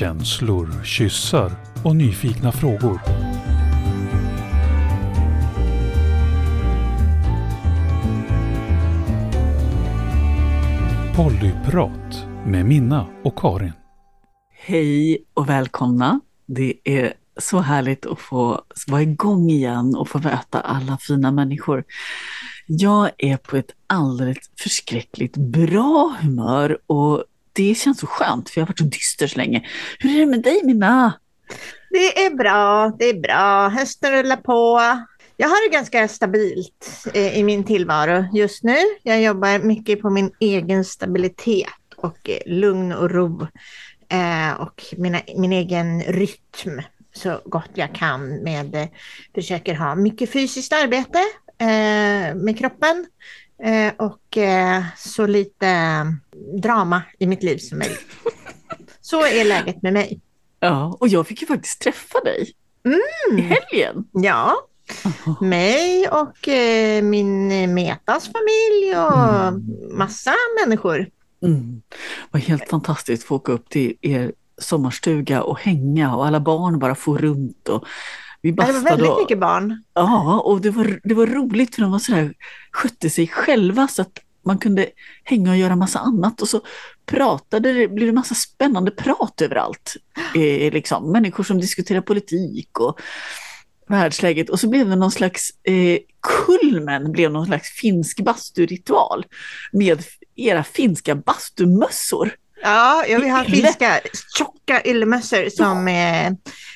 Känslor, kyssar och nyfikna frågor. Pollyprat med Minna och Karin. Hej och välkomna. Det är så härligt att få vara igång igen och få möta alla fina människor. Jag är på ett alldeles förskräckligt bra humör och det känns så skönt för jag har varit så dyster så länge. Hur är det med dig Minna? Det är bra, det är bra. Hösten rullar på. Jag har det ganska stabilt eh, i min tillvaro just nu. Jag jobbar mycket på min egen stabilitet och eh, lugn och ro eh, och mina, min egen rytm så gott jag kan med, eh, försöker ha mycket fysiskt arbete eh, med kroppen eh, och eh, så lite drama i mitt liv som möjligt. Så är läget med mig. Ja, och jag fick ju faktiskt träffa dig Mm. i helgen. Ja, mig och eh, min Metas familj och Mm. massa människor. Mm. Det var helt fantastiskt att få åka upp till er sommarstuga och hänga och alla barn bara får runt och vi Ja, Det var bastade. väldigt och- mycket barn. Ja, och det var, det var roligt för de var sådär, skötte sig själva så att man kunde hänga och göra massa annat och så pratade det, blev det massa spännande prat överallt. Eh, liksom. Människor som diskuterar politik och världsläget och så blev det någon slags, eh, kulmen blev någon slags finsk basturitual med era finska bastumössor. Ja, ja vi har Ylle. finska tjocka yllemössor som eh,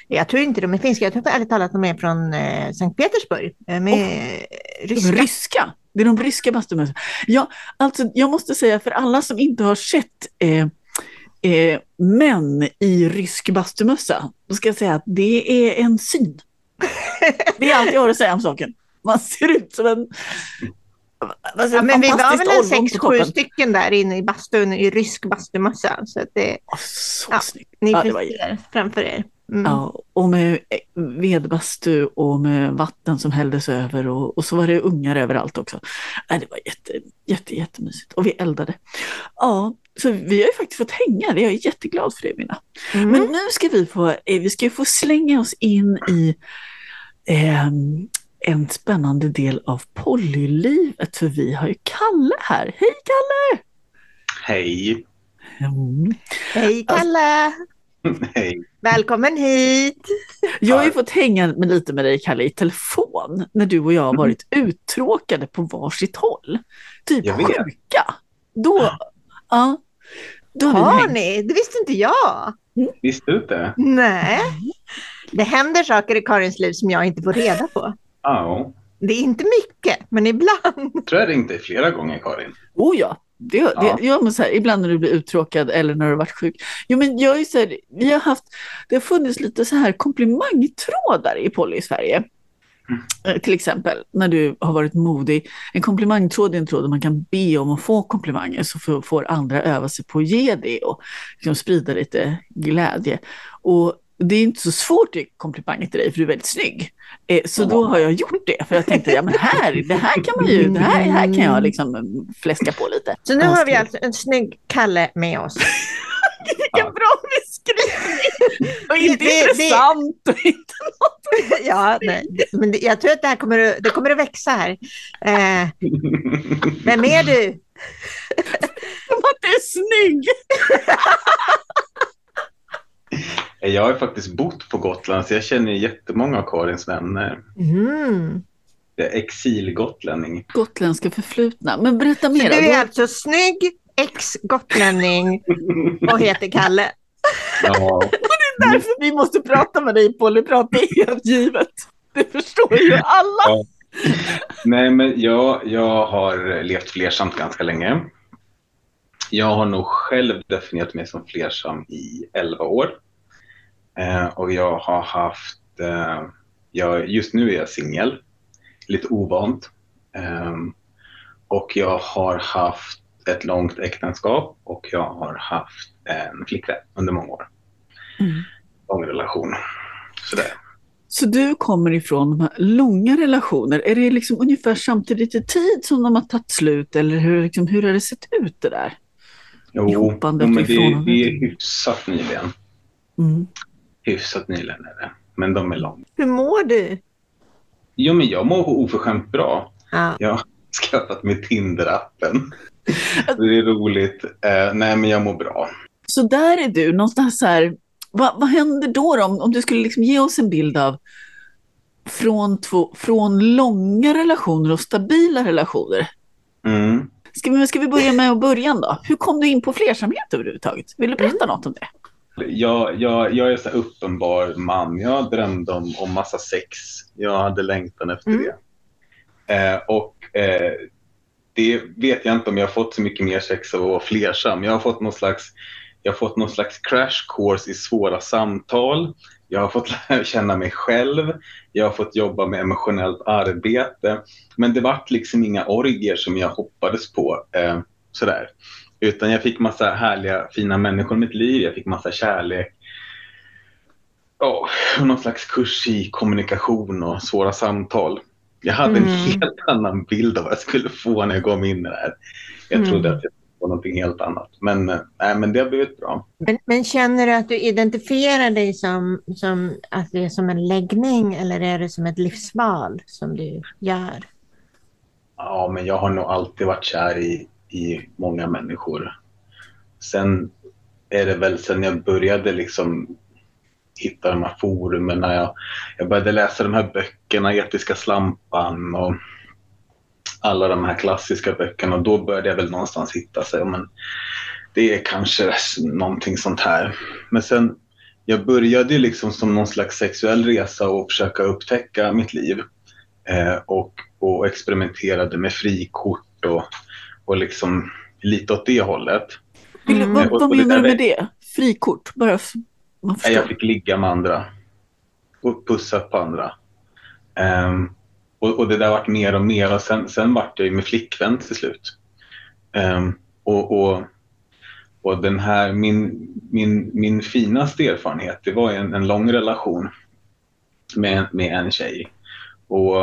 jag tror inte de är finska, jag tror ärligt talat de är från eh, Sankt Petersburg. Eh, med De ryska. ryska. Det är de ryska bastumössorna. Ja, alltså jag måste säga för alla som inte har sett eh, eh, män i rysk bastumössa, då ska jag säga att det är en syn. Det är allt jag har att säga om saken. Man ser ut som en... Alltså, Ja, men vi var väl en sex, sju stycken där inne i bastun i rysk bastumössa. Så att det, Så Ja. snyggt. ni Ja, det var framför er. Mm. Ja, och med eh, vedbastu och med vatten som hälldes över och, och så var det ungar överallt också. Nej, det var jätte, jätte, jättemysigt och vi eldade. Ja, så vi har ju faktiskt fått hänga, det är jag jätteglad för det Minna. Mm. Men nu ska vi få, eh, vi ska få slänga oss in i ehm, en spännande del av polylivet för vi har ju Kalle här. Hej Kalle! Hej. Mm. Hej Kalle! Hej. Välkommen hit! Jag har ju fått hänga med lite med dig Kalle i telefon när du och jag har varit uttråkade på varsitt håll. Typ sjuka. Då, ja, då har Har ni? Det visste inte jag. Visste du inte? Nej. Det händer saker i Karins liv som jag inte får reda på. Ja. Det är inte mycket, men ibland. Jag tror jag ringde flera gånger Karin. Oh ja, det, Ja. det, jag måste säga, ibland när du blir uttråkad eller när du har varit sjuk. Jo, men jag är så här, vi har haft, det har funnits lite så här komplimangtrådar i Polly i Sverige. Eh, Till exempel när du har varit modig. En komplimangtråd är en tråd där man kan be om att få komplimanger så får, får andra öva sig på att ge det och liksom sprida lite glädje. Och det är inte så svårt att ge komplimanger till dig för du är väldigt snygg. Eh, Så då har jag gjort det för jag tänkte, ja men här, det här kan man ju, det här, här kan jag liksom mm, fläska på lite. Så nu har vi alltså en snygg Kalle med oss. Vilken bra beskrivning! Och inte Det- det- intressant och inte Ja, nej. det- men det- jag tror att det här kommer, att- det kommer att växa här. Eh, vem är du? som att du är snygg. Jag har faktiskt bott på Gotland så jag känner jättemånga av Karins vänner. Mm. Jag är exilgotlänning. Gotländska förflutna. Men berätta Så mer. du är då. alltså snygg, ex-gotlänning och heter Kalle. Ja. Därför vi måste prata med dig Polyprat, det är helt givet. Det förstår ju alla. Ja. Nej, men jag, jag har levt flersamt ganska länge. Jag har nog själv definierat mig som flersam i 11 år. Eh, och jag har haft, eh, jag, just nu är jag singel, lite ovant. Eh, och jag har haft ett långt äktenskap och jag har haft en flickvän under många år. Mm. Lång relation. Sådär. Så du kommer ifrån de här långa relationer. Är det liksom ungefär samtidigt i tid som de har tagit slut eller hur, liksom, hur har det sett ut det där? Jo, men det, det är hyfsat nyligen. Mm. Hyfsat nyligen. Men de är långa. Hur mår du? Jo, men jag mår oförskämt bra. Ja. Jag har skaffat mig Tinder-appen. Det är roligt. Eh, nej, men jag mår bra. Så där är du, någonstans så här, vad, vad händer då, då om, om du skulle liksom ge oss en bild av från, två, från långa relationer och stabila relationer? Mm. Ska vi, ska vi börja med början då? Hur kom du in på flersamhet överhuvudtaget? Vill du berätta något om det? Jag, jag, jag är så uppenbar man. Jag drömde om, om massa sex. Jag hade längtan efter Mm. det. Eh, och eh, det vet jag inte om jag har fått så mycket mer sex av att vara flersam. Jag har fått någon slags, jag har fått någon slags crash course i svåra samtal. Jag har fått lära känna mig själv. Jag har fått jobba med emotionellt arbete. Men det vart liksom inga orgier som jag hoppades på. Eh, sådär. Utan jag fick massa härliga, fina människor i mitt liv. Jag fick massa kärlek. Ja, och någon slags kurs i kommunikation och svåra samtal. Jag hade en Mm. helt annan bild av vad jag skulle få när jag gav mig in i det här. Jag Mm. trodde att jag skulle få någonting helt annat. Men, eh, nej, men det har blivit bra. Men, men känner du att du identifierar dig som, som att det är som en läggning eller är det som ett livsval som du gör? Ja, men jag har nog alltid varit kär i, i många människor. Sen är det väl sen jag började liksom hitta de här forumen jag, jag började läsa de här böckerna, Etiska slampan och alla de här klassiska böckerna. Och då började jag väl någonstans hitta sig. Men det är kanske någonting sånt här. Men sen, jag började ju liksom som någon slags sexuell resa och försöka upptäcka mitt liv. Eh, och, och experimenterade med frikort och, och liksom lite åt det hållet. Mm. vad, Och- vad menar du med det? Frikort? Bara man förstår. Jag fick ligga med andra och pussa på andra. Ehm, och, och det där vart mer och mer och sen, sen vart jag ju med flickvän till slut. Ehm, och, och, och den här, min, min, min finaste erfarenhet, det var en, en lång relation med, med en tjej. Och,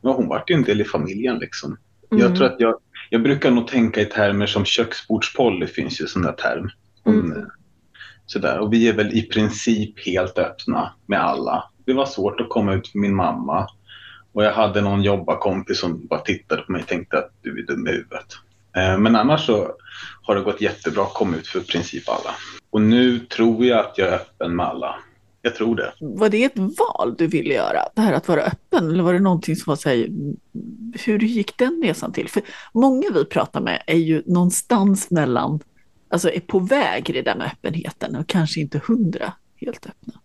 och hon vart ju en del i familjen liksom. Mm. Jag tror att jag, jag brukar nog tänka i termer som köksbordspoly finns ju sån där term. Hon, Mm. Sådär. Och vi är väl i princip helt öppna med alla. Det var svårt att komma ut för min mamma. Och jag hade någon jobbarkompis som bara tittade på mig och tänkte att du är dum i huvudet. Eh, Men annars så har det gått jättebra att komma ut för i princip alla. Och nu tror jag att jag är öppen med alla. Jag tror det. Var det ett val du ville göra? Det här att vara öppen? Eller var det någonting som var så här, hur gick den resan till? För många vi pratar med är ju någonstans mellan, alltså är på väg i det där med öppenheten och kanske inte hundra helt öppna.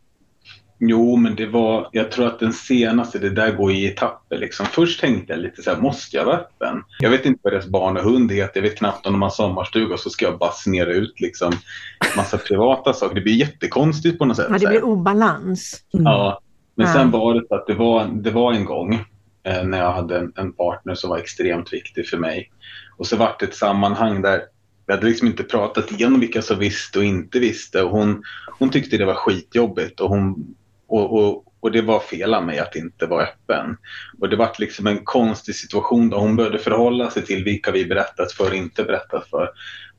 Jo, men det var, jag tror att den senaste, det där går i etapper. Liksom. Först tänkte jag lite så här, måste jag vara öppen? Jag vet inte vad deras barn och hund heter, jag vet knappt om de har sommarstuga och så ska jag basunera ut liksom massa privata saker. Det blir jättekonstigt på något sätt. Ja, det blir obalans. Mm. Ja, men Ja. sen var det så att det var, det var en gång eh, när jag hade en, en partner som var extremt viktig för mig. Och så var det ett sammanhang där vi hade liksom inte pratat igenom vilka som visste och inte visste. Och hon, hon tyckte det var skitjobbigt och, hon, och, och, och det var fel av mig att inte vara öppen. Och det var liksom en konstig situation då hon började förhålla sig till vilka vi berättat för och inte berättat för.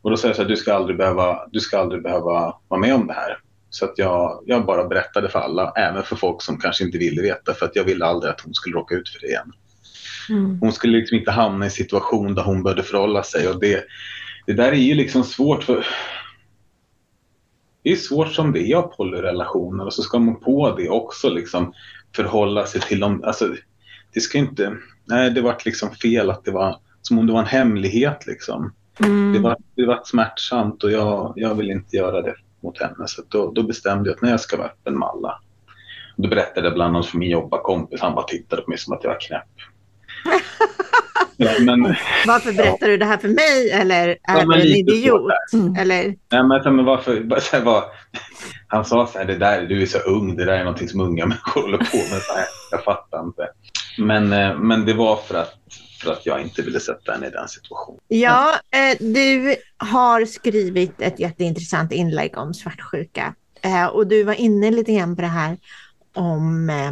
Och då sa jag så här, du ska aldrig behöva, du ska aldrig behöva vara med om det här. Så att jag, jag bara berättade för alla, även för folk som kanske inte ville veta, för att jag ville aldrig att hon skulle råka ut för det igen. Mm. Hon skulle liksom inte hamna i en situation där hon började förhålla sig. Och det, det där är ju liksom svårt för... Det är svårt som det är att ha polyrelationer och så ska man på det också liksom förhålla sig till dem. Alltså, det ska inte... Nej, det var liksom fel att det var som om det var en hemlighet liksom. Mm. Det var, det var smärtsamt och jag, jag vill inte göra det mot henne. Så då, då bestämde jag att när jag ska vara öppen med alla. Då berättade jag bland annat för min jobbarkompis. Han bara tittade på mig som att jag var knäpp. men, Varför berättar du det här för mig eller är Ja, du en idiot? Mm. Eller? nej, men, men varför, så här, var, han sa så här, det där, du är så ung, det där är någonting som unga människor håller på med. Så här, jag fattar inte. Men, eh, men det var för att, för att jag inte ville sätta henne i den situationen. Ja, eh, du har skrivit ett jätteintressant inlägg om svartsjuka eh, och du var inne lite grann på det här om eh,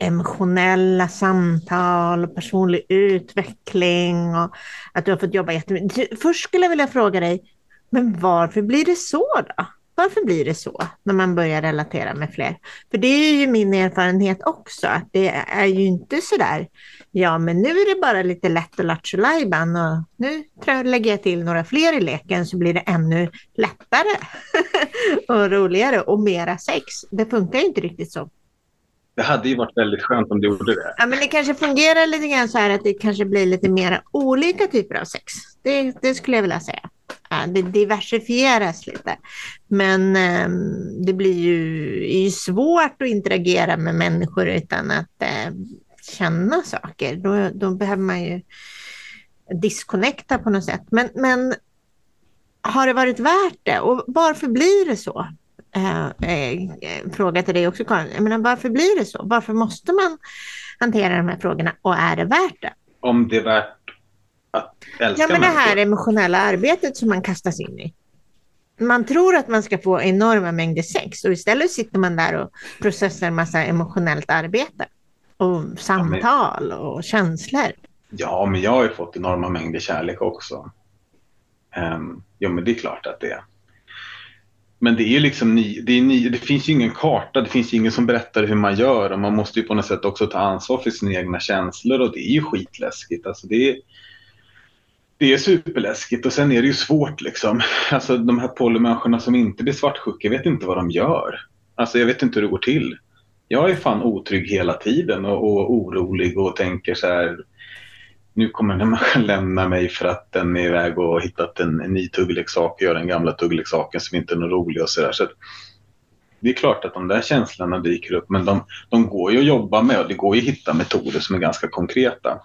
emotionella samtal, och personlig utveckling och att du har fått jobba jättemycket. Först skulle jag vilja fråga dig, men varför blir det så då? Varför blir det så när man börjar relatera med fler? För det är ju min erfarenhet också, att det är ju inte så där, ja men nu är det bara lite lätt och lattjo och nu lägger jag till några fler i leken så blir det ännu lättare och roligare och mera sex. Det funkar ju inte riktigt så. Det hade ju varit väldigt skönt om det gjorde det. Ja, men det kanske fungerar lite grann så här att det kanske blir lite mer olika typer av sex. Det, det skulle jag vilja säga. Ja, det diversifieras lite. Men eh, det blir ju, är ju svårt att interagera med människor utan att eh, känna saker. Då, då behöver man ju disconnecta på något sätt. Men, men har det varit värt det? Och varför blir det så? Eh, eh, fråga till dig också Karin. Jag menar, varför blir det så? Varför måste man hantera de här frågorna och är det värt det? Om det är värt att älska Ja, men det här människor. emotionella arbetet som man kastas in i. Man tror att man ska få enorma mängder sex och istället sitter man där och processar en massa emotionellt arbete och samtal och känslor. Ja, men jag har ju fått enorma mängder kärlek också. Um, ja, men det är klart att det är. Men det är ju liksom ny, det, är ny, det finns ju ingen karta, det finns ju ingen som berättar hur man gör och man måste ju på något sätt också ta ansvar för sina egna känslor och det är ju skitläskigt. Alltså det, är, det är superläskigt och sen är det ju svårt liksom. Alltså de här polymänniskorna som inte blir svartsjuka, jag vet inte vad de gör. Alltså jag vet inte hur det går till. Jag är fan otrygg hela tiden och, och orolig och tänker så här nu kommer den här människan lämna mig för att den är iväg och hittat en, en ny tuggleksak och gör den gamla tuggleksaken som inte är någon rolig och sådär. Så det är klart att de där känslorna dyker upp men de, de går ju att jobba med och det går ju att hitta metoder som är ganska konkreta.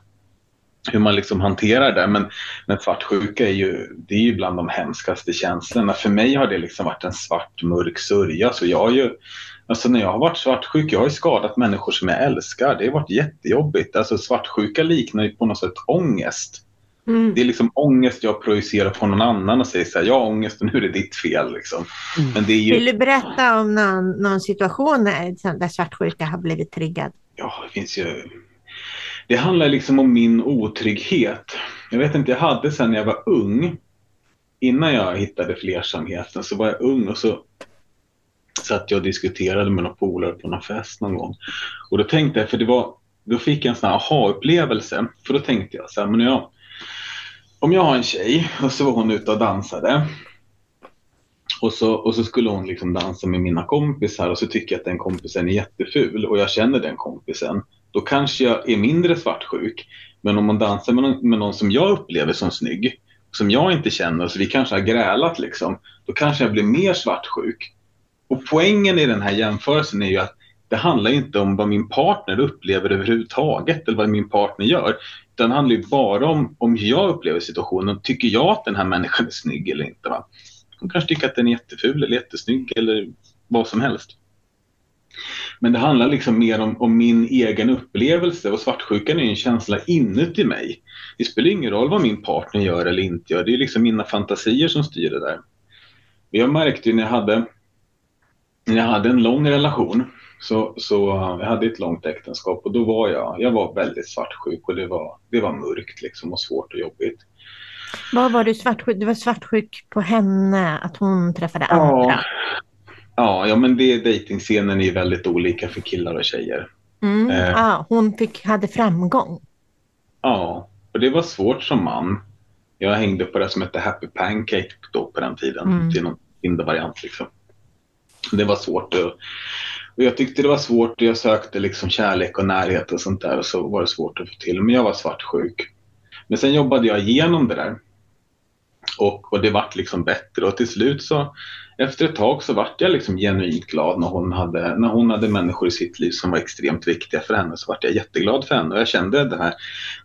Hur man liksom hanterar det. Men, men svartsjuka är ju, det är ju bland de hemskaste känslorna. För mig har det liksom varit en svart mörk sörja. Så jag har ju, Alltså när jag har varit svartsjuk, jag har ju skadat människor som jag älskar. Det har varit jättejobbigt. Alltså svartsjuka liknar ju på något sätt ångest. Mm. Det är liksom ångest jag projicerar på någon annan och säger så här, jag har ångest och nu är det ditt fel. Liksom. Mm. Men det är ju, Vill du berätta om någon, någon situation där svartsjuka har blivit triggad? ja, det finns ju... Det handlar liksom om min otrygghet. Jag vet inte, jag hade sen när jag var ung, innan jag hittade flersamheten, så var jag ung och så satt jag och diskuterade med några polare på någon fest någon gång. Och då tänkte jag, för det var, då fick jag en sån här aha-upplevelse. För då tänkte jag så här, men jag, om jag har en tjej och så var hon ute och dansade. Och så, och så skulle hon liksom dansa med mina kompisar och så tycker jag att den kompisen är jätteful och jag känner den kompisen. Då kanske jag är mindre svartsjuk. Men om man dansar med någon, med någon som jag upplever som snygg, som jag inte känner, så vi kanske har grälat liksom, då kanske jag blir mer svartsjuk. Och poängen i den här jämförelsen är ju att det handlar inte om vad min partner upplever överhuvudtaget eller vad min partner gör. Utan det handlar ju bara om, om hur jag upplever situationen. Tycker jag att den här människan är snygg eller inte? Va? Hon kanske tycker att den är jätteful eller jättesnygg eller vad som helst. Men det handlar liksom mer om, om min egen upplevelse och svartsjukan är en känsla inuti mig. Det spelar ingen roll vad min partner gör eller inte gör. Det är liksom mina fantasier som styr det där. Jag märkte ju när jag hade jag hade en lång relation så, så jag hade ett långt äktenskap och då var jag, jag var väldigt svartsjuk och det var, det var mörkt liksom och svårt och jobbigt. Vad var du svartsjuk? Du var svartsjuk på henne, att hon träffade andra? Ja, ja men det, dejtingscenen är väldigt olika för killar och tjejer. Mm. Eh. Ja, hon fick, hade framgång. Ja, och det var svårt som man. Jag hängde på det som hette Happy Pancake då på den tiden. Mm. Till någon Tinder-variant liksom. Det var svårt. Och, och jag tyckte det var svårt jag sökte liksom kärlek och närhet och sånt där och så var det svårt att få till. Men jag var svartsjuk. Men sen jobbade jag igenom det där. Och, och det vart liksom bättre och till slut så efter ett tag så vart jag liksom genuint glad när hon, hade, när hon hade människor i sitt liv som var extremt viktiga för henne så vart jag jätteglad för henne och jag kände den här,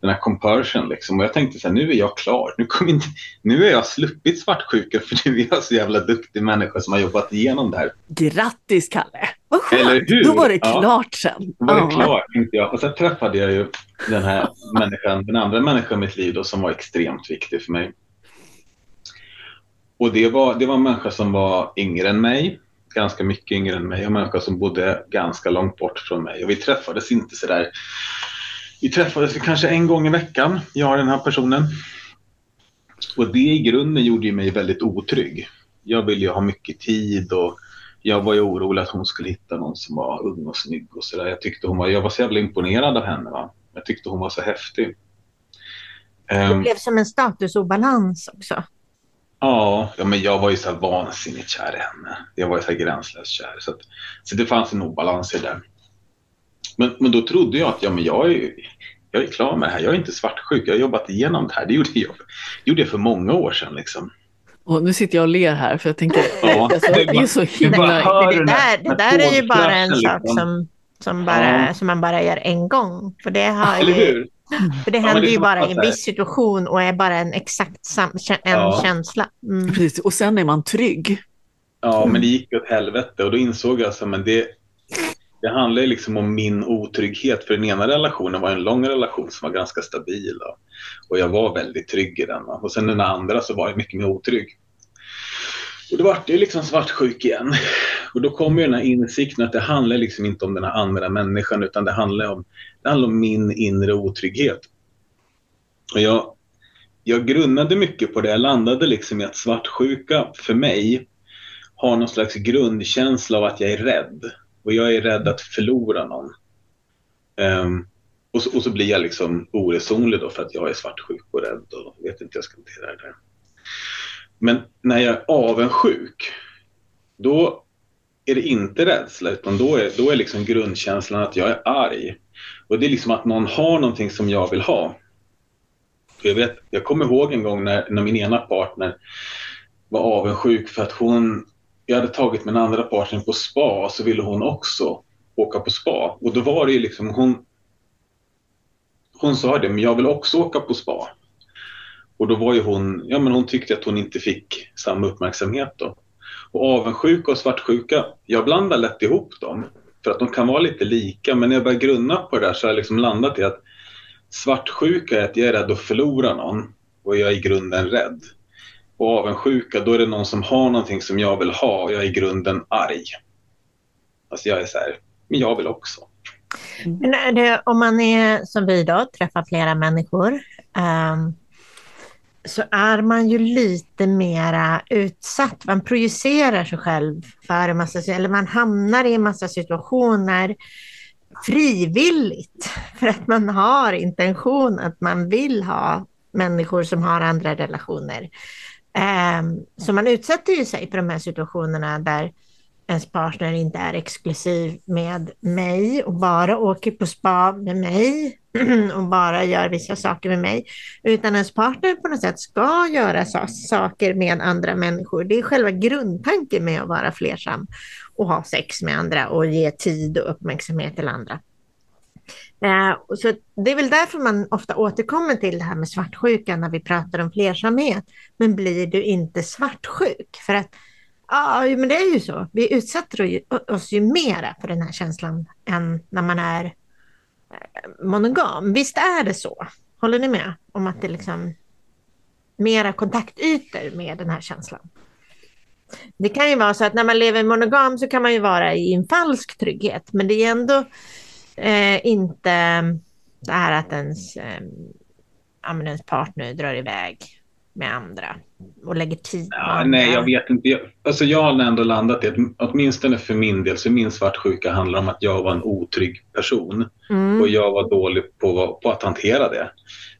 den här compersion liksom och jag tänkte så här, nu är jag klar, nu, kommer inte, nu är jag sluppit svartsjuka för nu är jag så jävla duktig människa som har jobbat igenom det här. Grattis Kalle! Vad Eller skönt! hur? Då var det Ja. klart sen. Då var det Ja. klart, tänkte jag. Och sen träffade jag ju den här människan, den andra människan i mitt liv då, som var extremt viktig för mig. Och det var, det var en människa som var yngre än mig, ganska mycket yngre än mig, och en människa som bodde ganska långt bort från mig. Och vi träffades inte så där. Vi träffades kanske en gång i veckan, jag och den här personen. Och det i grunden gjorde mig väldigt otrygg. jag ville ju ha mycket tid och jag var ju orolig att hon skulle hitta någon som var ung och snygg och sådär. Jag tyckte hon var, jag var så jävla imponerad av henne. Va? Jag tyckte hon var så häftig. Det Um, blev som en statusobalans också. Ja, ja, men jag var ju så här vansinnigt kär i henne. Jag var ju så här gränslöst kär. Så, att, så det fanns en obalans i det. Men, men då trodde jag att ja, men jag, är, jag är klar med det här. Jag är inte svartsjuk. Jag har jobbat igenom det här. Det gjorde jag, det gjorde jag för många år sedan. Liksom. Och nu sitter jag och ler här för jag tänker, Ja, alltså, det är så himla... Det där, det där är ju bara en sak liksom. som, som, bara, Ja. som man bara gör en gång. För det, har Eller ju, hur? För det händer det är ju bara i en viss situation och är bara en exakt sam, en Ja. känsla. Mm. Precis, och sen är man trygg. Ja, men det gick åt helvete och då insåg jag att det, det handlar liksom om min otrygghet. För den ena relationen var en lång relation som var ganska stabil och, och jag var väldigt trygg i den. Och sen den andra så var jag mycket mer otrygg. Och då var det liksom svartsjuk igen. Och då kommer ju den här insikten att det handlar liksom inte om den här andra människan utan det handlar om, det handlar om min inre otrygghet. Och jag, jag grunnade mycket på det. Jag landade liksom i att svartsjuka för mig har någon slags grundkänsla av att jag är rädd. Och jag är rädd att förlora någon. Um, och, så, och så blir jag liksom oresonlig då för att jag är svartsjuk och rädd och vet inte hur jag ska hantera det där. Men när jag är avundsjuk, då är det inte rädsla utan då är, då är liksom grundkänslan att jag är arg. Och det är liksom att någon har någonting som jag vill ha. För jag, vet, jag kommer ihåg en gång när, när min ena partner var avundsjuk för att hon, jag hade tagit min andra partner på spa och så ville hon också åka på spa. Och då var det ju liksom hon, hon sa det, men jag vill också åka på spa. Och då var ju hon, ja men hon tyckte att hon inte fick samma uppmärksamhet då. Och avundsjuka och svartsjuka, jag blandar lätt ihop dem. För att de kan vara lite lika, men när jag börjar grunna på det där så har jag liksom landat i att svartsjuka är att jag är rädd att förlora någon och jag är i grunden rädd. Och avundsjuka, då är det någon som har någonting som jag vill ha och jag är i grunden arg. Alltså jag är så här, men jag vill också. Men är det, om man är som vi då, träffar flera människor, um så är man ju lite mera utsatt. Man projicerar sig själv för en massa, eller man hamnar i en massa situationer frivilligt för att man har intention att man vill ha människor som har andra relationer. Ehm, så man utsätter ju sig för de här situationerna där ens partner inte är exklusiv med mig och bara åker på spa med mig och bara gör vissa saker med mig, utan ens partner på något sätt ska göra saker med andra människor. Det är själva grundtanken med att vara flersam och ha sex med andra och ge tid och uppmärksamhet till andra. Eh, så det är väl därför man ofta återkommer till det här med svartsjuka när vi pratar om flersamhet. Men blir du inte svartsjuk? För att Ja, men det är ju så. Vi utsätter oss ju mera för den här känslan än när man är eh, monogam. Visst är det så? Håller ni med om att det är liksom mera kontaktytor med den här känslan? Det kan ju vara så att när man lever monogam så kan man ju vara i en falsk trygghet, men det är ändå eh, inte mm, det här att ens, eh, ens partner drar iväg med andra och lägger tid på Ja, nej, jag vet inte. Jag, alltså jag har ändå landat i att åtminstone för min del så min svartsjuka handlar om att jag var en otrygg person. Mm. Och jag var dålig på, på att hantera det.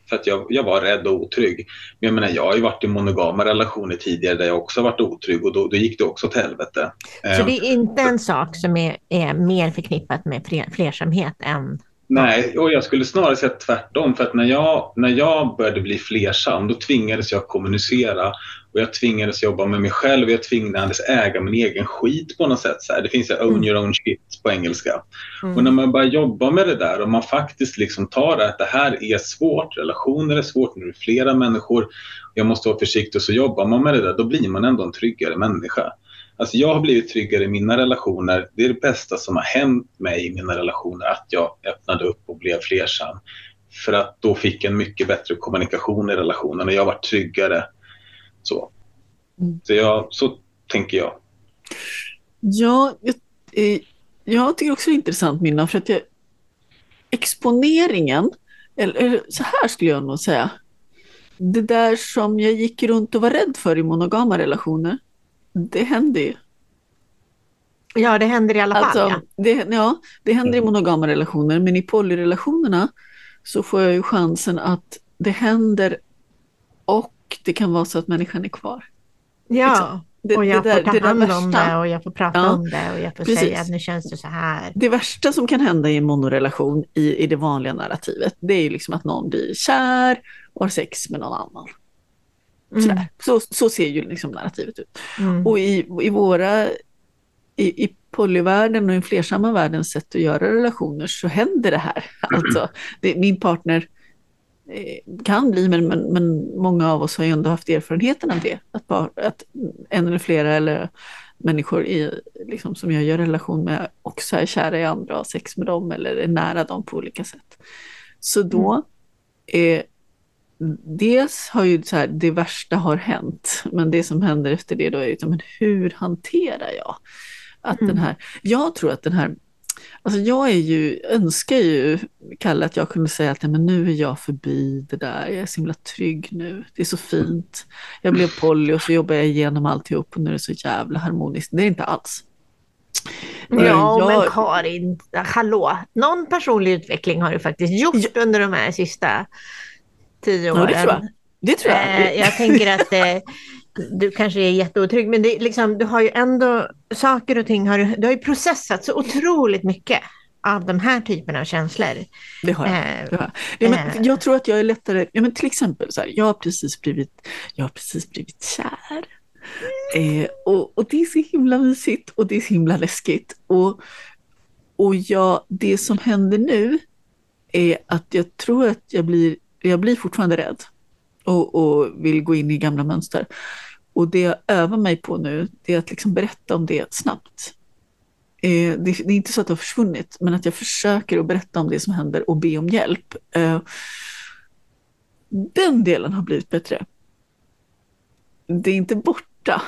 För att jag, jag var rädd och otrygg. Men jag menar, jag har ju varit i monogama relationer tidigare där jag också varit otrygg och då, då gick det också till helvete. Så Eh, det är inte en sak som är, är mer förknippat med fler- flersamhet än... Nej, och jag skulle snarare säga tvärtom. För att när jag, när jag började bli flersam, då tvingades jag kommunicera. Och jag tvingades jobba med mig själv. Jag tvingades äga min egen skit på något sätt. Så här. Det finns ju own Mm. your own shit på engelska. Mm. Och när man börjar jobba med det där och man faktiskt liksom tar det att det här är svårt, relationer är svårt, nu är det flera människor, jag måste vara försiktig och så jobbar man med det där, då blir man ändå en tryggare människa. Alltså jag har blivit tryggare i mina relationer. Det är det bästa som har hänt mig i mina relationer, att jag öppnade upp och blev flersam. För att då fick jag en mycket bättre kommunikation i relationen och jag var tryggare. Så, Mm. så, jag, så tänker jag. Ja, jag, eh, jag tycker också det är intressant Minna, för att jag, exponeringen, eller, eller så här skulle jag nog säga, det där som jag gick runt och var rädd för i monogama relationer, Det händer ju. Ja, det händer i alla fall. Alltså, Ja. det, ja, det händer i monogama relationer, men i polyrelationerna så får jag ju chansen att det händer och det kan vara så att människan är kvar. ja. liksom. Det, Och jag det där- får ta det hand om värsta. det och jag får prata Ja, om det och jag får precis. säga att nu känns det så här. Det värsta som kan hända i en monorelation i, i det vanliga narrativet, det är ju liksom att någon blir kär och har sex med någon annan. Sådär. Så, så ser ju liksom narrativet ut. Mm. Och i, i våra, i, i polyvärlden och i flersamma världens sätt att göra relationer så händer det här. Alltså, det, min partner eh, kan bli, men, men, men många av oss har ju ändå haft erfarenheten av det. Att, bara, att en eller flera eller människor i, liksom, som jag gör relation med också är kära i andra och har sex med dem eller är nära dem på olika sätt. Så då är Dels har ju så här, det värsta har hänt, men det som händer efter det då är ju, men hur hanterar jag att den här, jag tror att den här, alltså jag är ju, önskar ju, Kalle, att jag kunde säga att men nu är jag förbi det där, jag är så himla trygg nu, det är så fint, jag blev poly och så jobbar jag igenom alltihop och nu är det så jävla harmoniskt, det är inte alls. Ja, Eh, jag- men Karin, hallå. Någon personlig utveckling har du faktiskt gjort under de här sista tio åren. Ja, det tror jag. Det tror jag. Eh, jag tänker att eh, du kanske är jätteotrygg, men det, liksom, du har ju ändå saker och ting, har, du- har ju processat så otroligt mycket av de här typerna av känslor. Det har jag. Eh, Det har jag. Ja, men eh. jag tror att jag är lättare, ja, men till exempel så här, jag har precis blivit, jag har precis blivit kär. Eh, och, och det är så himla mysigt och det är så himla läskigt. Och, och jag, det som händer nu är att jag tror att jag blir, jag blir fortfarande rädd och, och vill gå in i gamla mönster. Och det jag övar mig på nu, det är att liksom berätta om det snabbt. Eh, det, det är inte så att det har försvunnit, men att jag försöker att berätta om det som händer och be om hjälp. Eh, den delen har blivit bättre. Det är inte borta,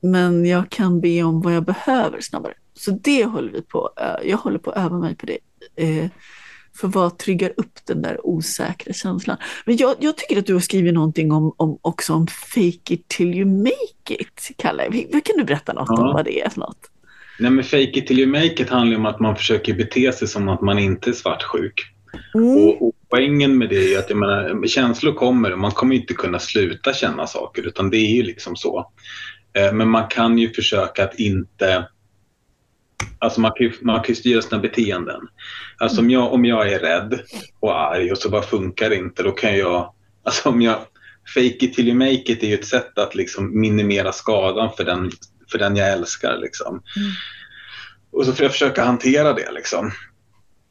men jag kan be om vad jag behöver snabbare. Så det håller vi på. Eh, jag håller på att öva mig på det. Eh, för vad triggar upp den där osäkra känslan? Men jag, jag tycker att du har skrivit någonting om, om, också om fake it till you make it, Kalle. Kan du berätta något om Ja. vad det är för något? Nej, men fake it till you make it handlar om att man försöker bete sig som att man inte är svartsjuk. Och, och poängen med det är att jag menar, känslor kommer och man kommer inte kunna sluta känna saker utan det är ju liksom så. Eh, Men man kan ju försöka att inte Alltså man kan, ju, man kan ju styra sina beteenden. Alltså om jag, om jag är rädd och arg och så bara funkar det inte, då kan jag... Alltså om jag... Fake it till you make it är ju ett sätt att liksom minimera skadan för den, för den jag älskar. Liksom. Och så får jag försöka hantera det. Liksom.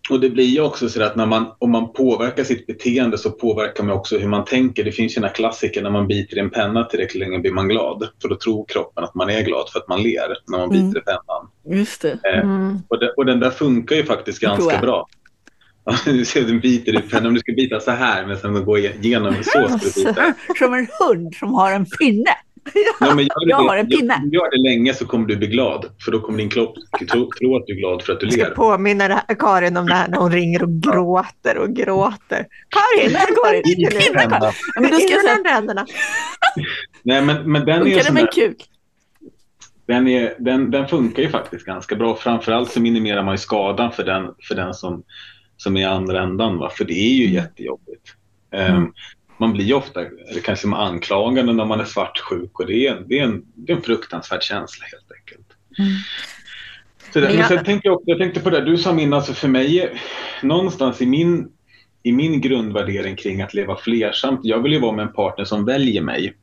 Och det blir ju också så att när man, om man påverkar sitt beteende så påverkar man också hur man tänker. Det finns ju några klassiker, när man biter i en penna tillräckligt länge blir man glad. För då tror kroppen att man är glad för att man ler när man biter Mm. i pennan. Just det. Eh, Mm. och, det, och den där funkar ju faktiskt Det ganska bra. Ja, Du ser, den biter i pennan. Om du ska bita så här men sen gå igenom så ska du bita. Som en hund som har en pinne. Ja, men gör du Jag det, har en pinne. Om du gör det länge så kommer du bli glad. För då kommer din kropp tro, tro att du är glad för att du Jag ska ler. påminna det Karin om det här när hon ringer och gråter och gråter. Karin, Karin In i ringer nu? pennan. Ja, men då ska jag In säga, med de ränderna. Nej, men, men den, är ju funkar det sån med en där, kuk? Den, är, den, den funkar ju faktiskt ganska bra. Framförallt så minimerar man ju skadan för den, för den som, som är i andra ändan. Va? För det är ju Mm. jättejobbigt. Ehm, man blir ju ofta, kanske man anklagande när man är svartsjuk och det är, en- det är, en, det är en fruktansvärd känsla helt enkelt. Mm. Så det, Men men jag- sen tänkte jag, också- jag tänkte på det du sa Minna, alltså för mig, någonstans i min, i min grundvärdering kring att leva flersamt, jag vill ju vara med en partner som väljer mig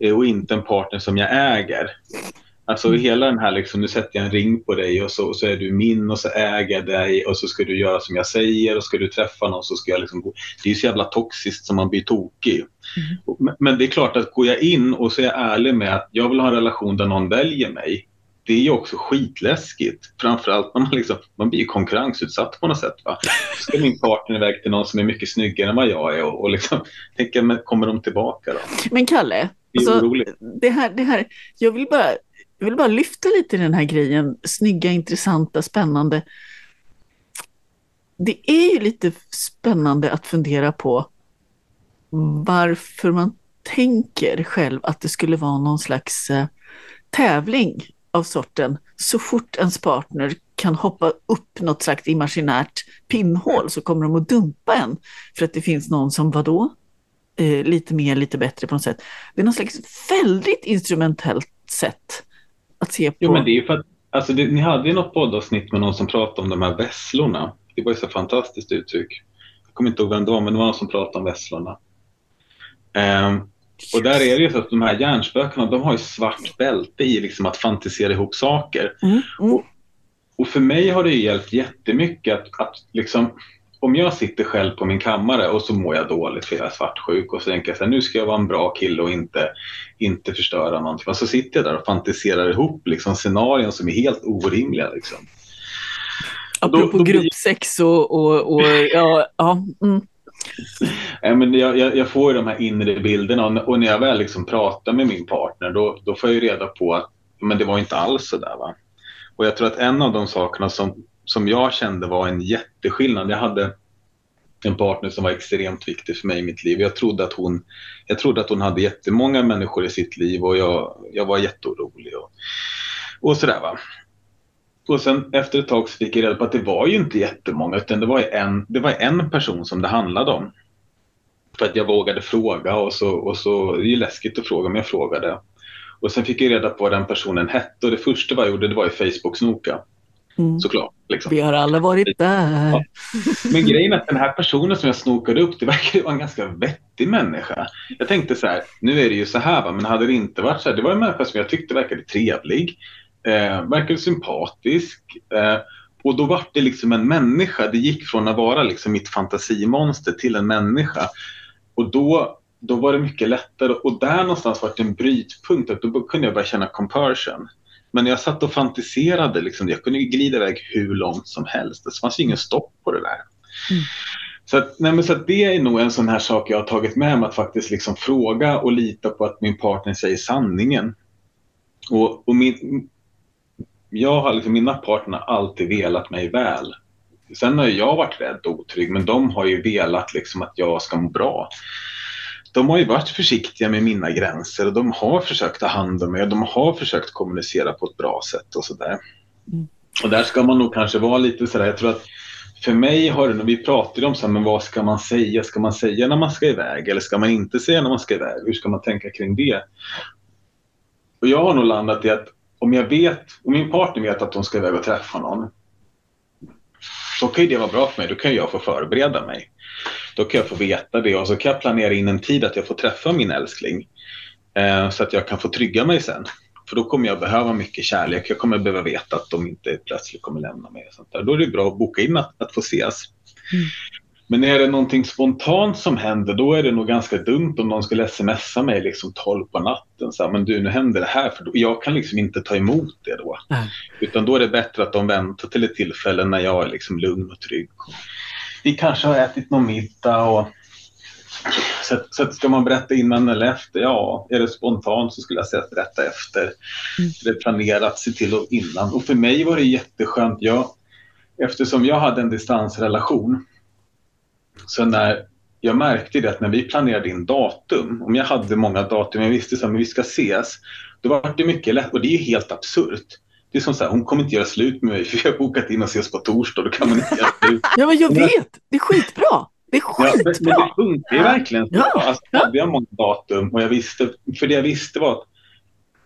eh, och inte en partner som jag äger. Alltså Mm. hela den här, liksom, nu sätter jag en ring på dig och så, så är du min och så äger jag dig och så ska du göra som jag säger och ska du träffa någon så ska jag liksom gå. Det är så jävla toxiskt som man blir tokig. Men, men det är klart att går jag in och så är jag ärlig med att jag vill ha en relation där någon väljer mig. Det är ju också skitläskigt. Framförallt när man, liksom, man blir konkurrensutsatt på något sätt. Va? Så ska min partner iväg till någon som är mycket snyggare än vad jag är och, och liksom, tänker, men kommer de tillbaka då? Men Kalle, Det är Alltså, det här, det här, jag, vill bara, jag vill bara lyfta lite den här grejen, snygga, intressanta, spännande. Det är ju lite spännande att fundera på varför man tänker själv att det skulle vara någon slags eh, tävling av sorten så fort ens partner kan hoppa upp något slags imaginärt pinnhål så kommer de att dumpa en för att det finns någon som vadå? Eh, lite mer, lite bättre på något sätt. Det är något slags väldigt instrumentellt sätt att se på. Jo, men det är ju för att alltså det, ni hade ju något poddavsnitt med någon som pratade om de här vesslorna. Det var ju så fantastiskt uttryck. Jag kommer inte ihåg vem det var, men det var någon som pratade om vesslorna. Um, och där är det ju så att de här hjärnspökena, de har ju svart bälte i liksom att fantisera ihop saker. Mm, mm. Och, och för mig har det hjälpt jättemycket att, att liksom, om jag sitter själv på min kammare och så mår jag dåligt för jag är svartsjuk och så tänker jag så här, nu ska jag vara en bra kille och inte, inte förstöra någonting. Och så sitter jag där och fantiserar ihop liksom, scenarion som är helt orimliga. Liksom. Apropå då, då gruppsex och, och, och ja, ja mm. Men jag, jag, jag, får ju de här inre bilderna och, och, när jag väl liksom pratar med min partner då, då får jag ju reda på att men det var inte alls så där. Va? Och jag tror att en av de sakerna som, som jag kände var en jätteskillnad. Jag hade en partner som var extremt viktig för mig i mitt liv. Jag trodde att hon, jag trodde att hon hade jättemånga människor i sitt liv och jag, jag var jätteorolig. Och, och sådär va. Och sen efter ett tag så fick jag reda på att det var ju inte jättemånga utan det var en, det var en person som det handlade om. För att jag vågade fråga och så, och så det är ju läskigt att fråga men jag frågade. Och sen fick jag reda på vad den personen hette och det första jag gjorde det var ju Facebook-snoka. Mm. Såklart. Liksom. Vi har alla varit där. Ja. Men grejen är att den här personen som jag snokade upp, det verkar vara en ganska vettig människa. Jag tänkte så här, nu är det ju så här, va? men hade det inte varit så här, det var en människa som jag tyckte verkade trevlig, eh, verkade sympatisk. Eh, och då var det liksom en människa. Det gick från att vara liksom mitt fantasimonster till en människa. Och då då var det mycket lättare och där någonstans var det en brytpunkt. Att då kunde jag börja känna compersion. Men jag satt och fantiserade, liksom, jag kunde glida iväg hur långt som helst. Det fanns ingen stopp på det där. Mm. Så, att, nej, så det är nog en sån här sak jag har tagit med mig, att faktiskt liksom fråga och lita på att min partner säger sanningen. Och, och min, jag har liksom, mina partner alltid velat mig väl. Sen har jag varit rädd och otrygg, men de har ju velat liksom att jag ska må bra de har ju varit försiktiga med mina gränser och de har försökt ta hand om mig och de har försökt kommunicera på ett bra sätt och sådär. Mm. Och där ska man nog kanske vara lite sådär, jag tror att för mig har det, vi pratade om så här, men vad ska man säga? Ska man säga när man ska iväg eller ska man inte säga när man ska iväg? Hur ska man tänka kring det? Och jag har nog landat i att om jag vet, om min partner vet att hon ska iväg och träffa någon, då kan ju det vara bra för mig. Då kan jag få förbereda mig. Då kan jag få veta det och så kan jag planera in en tid att jag får träffa min älskling. Eh, så att jag kan få trygga mig sen. För då kommer jag behöva mycket kärlek. Jag kommer behöva veta att de inte plötsligt kommer lämna mig. Och sånt där. Då är det bra att boka in att, att få ses. Mm. Men är det någonting spontant som händer, då är det nog ganska dumt om någon skulle smsa mig liksom 12 på natten. Så här, men du, nu händer det här. För då, jag kan liksom inte ta emot det då. Mm. Utan då är det bättre att de väntar till ett tillfälle när jag är liksom lugn och trygg vi kanske har ätit någon middag och så, så ska man berätta innan eller efter? Ja, är det spontant så skulle jag säga att berätta efter. Mm. Det är planerat, se till och innan. Och för mig var det jätteskönt. Jag, eftersom jag hade en distansrelation så när jag märkte det att när vi planerade in datum, om jag hade många datum, jag visste att vi ska ses, då var det mycket lätt och det är ju helt absurt. Det är som så här, hon kommer inte göra slut med mig för vi har bokat in och ses på torsdag. Då kan man inte göra slut. ja, men jag vet. Det är skitbra. Det är skitbra. Ja, men det funkar ju verkligen. Ja. Alltså, hade jag många datum och jag visste, för det jag visste var att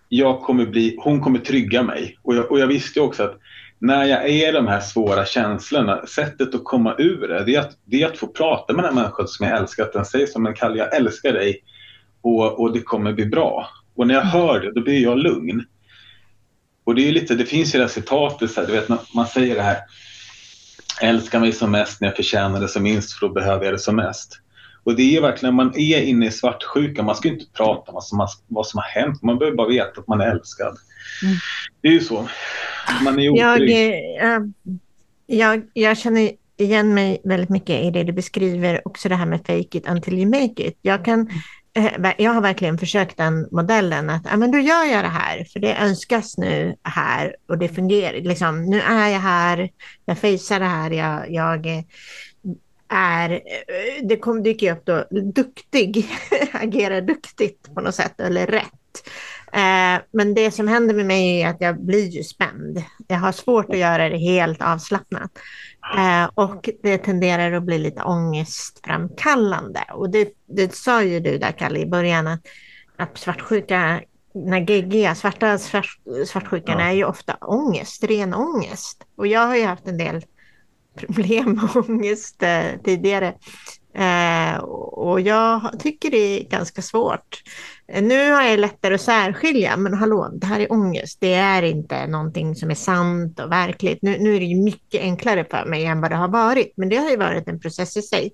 jag kommer bli, hon kommer trygga mig. Och jag, och jag visste också att när jag är i de här svåra känslorna, sättet att komma ur det, det är att, det är att få prata med den människan som jag älskar. Att den säger som en Kalle, jag älskar dig och, och det kommer bli bra. Och när jag hör det, då blir jag lugn. Och det är lite, det finns ju det här citatet, så här, du vet man säger det här, älska mig som mest när jag förtjänar det som minst för då behöver jag det som mest. Och det är verkligen, när man är inne i svartsjuka, man ska inte prata om vad som, har, vad som har hänt, man behöver bara veta att man är älskad. Mm. Det är ju så. Man är otrygg. Jag, äh, jag, jag känner igen mig väldigt mycket i det du beskriver, också det här med fake it until you make it. Jag kan Eh, jag har verkligen försökt den modellen att ah, men då gör jag det här för det önskas nu här och det fungerar. Liksom, nu är jag här, jag fejsar det här, jag, jag är, eh, det kom, dyker upp då, duktig, agerar duktigt på något sätt eller rätt. Eh, men det som händer med mig är att jag blir ju spänd. Jag har svårt att göra det helt avslappnat. Eh, och det tenderar att bli lite ångestframkallande. Och det, det sa ju du där, Kalle, i början, att, att svartsjuka när GG, svarta svart, svartsjukan, ja. är ju ofta ångest, ren ångest. Och jag har ju haft en del problem med ångest eh, tidigare. Eh, och jag tycker det är ganska svårt. Eh, nu har jag lättare att särskilja, men hallå, det här är ångest. Det är inte någonting som är sant och verkligt. Nu, nu är det mycket enklare för mig än vad det har varit, men det har ju varit en process i sig.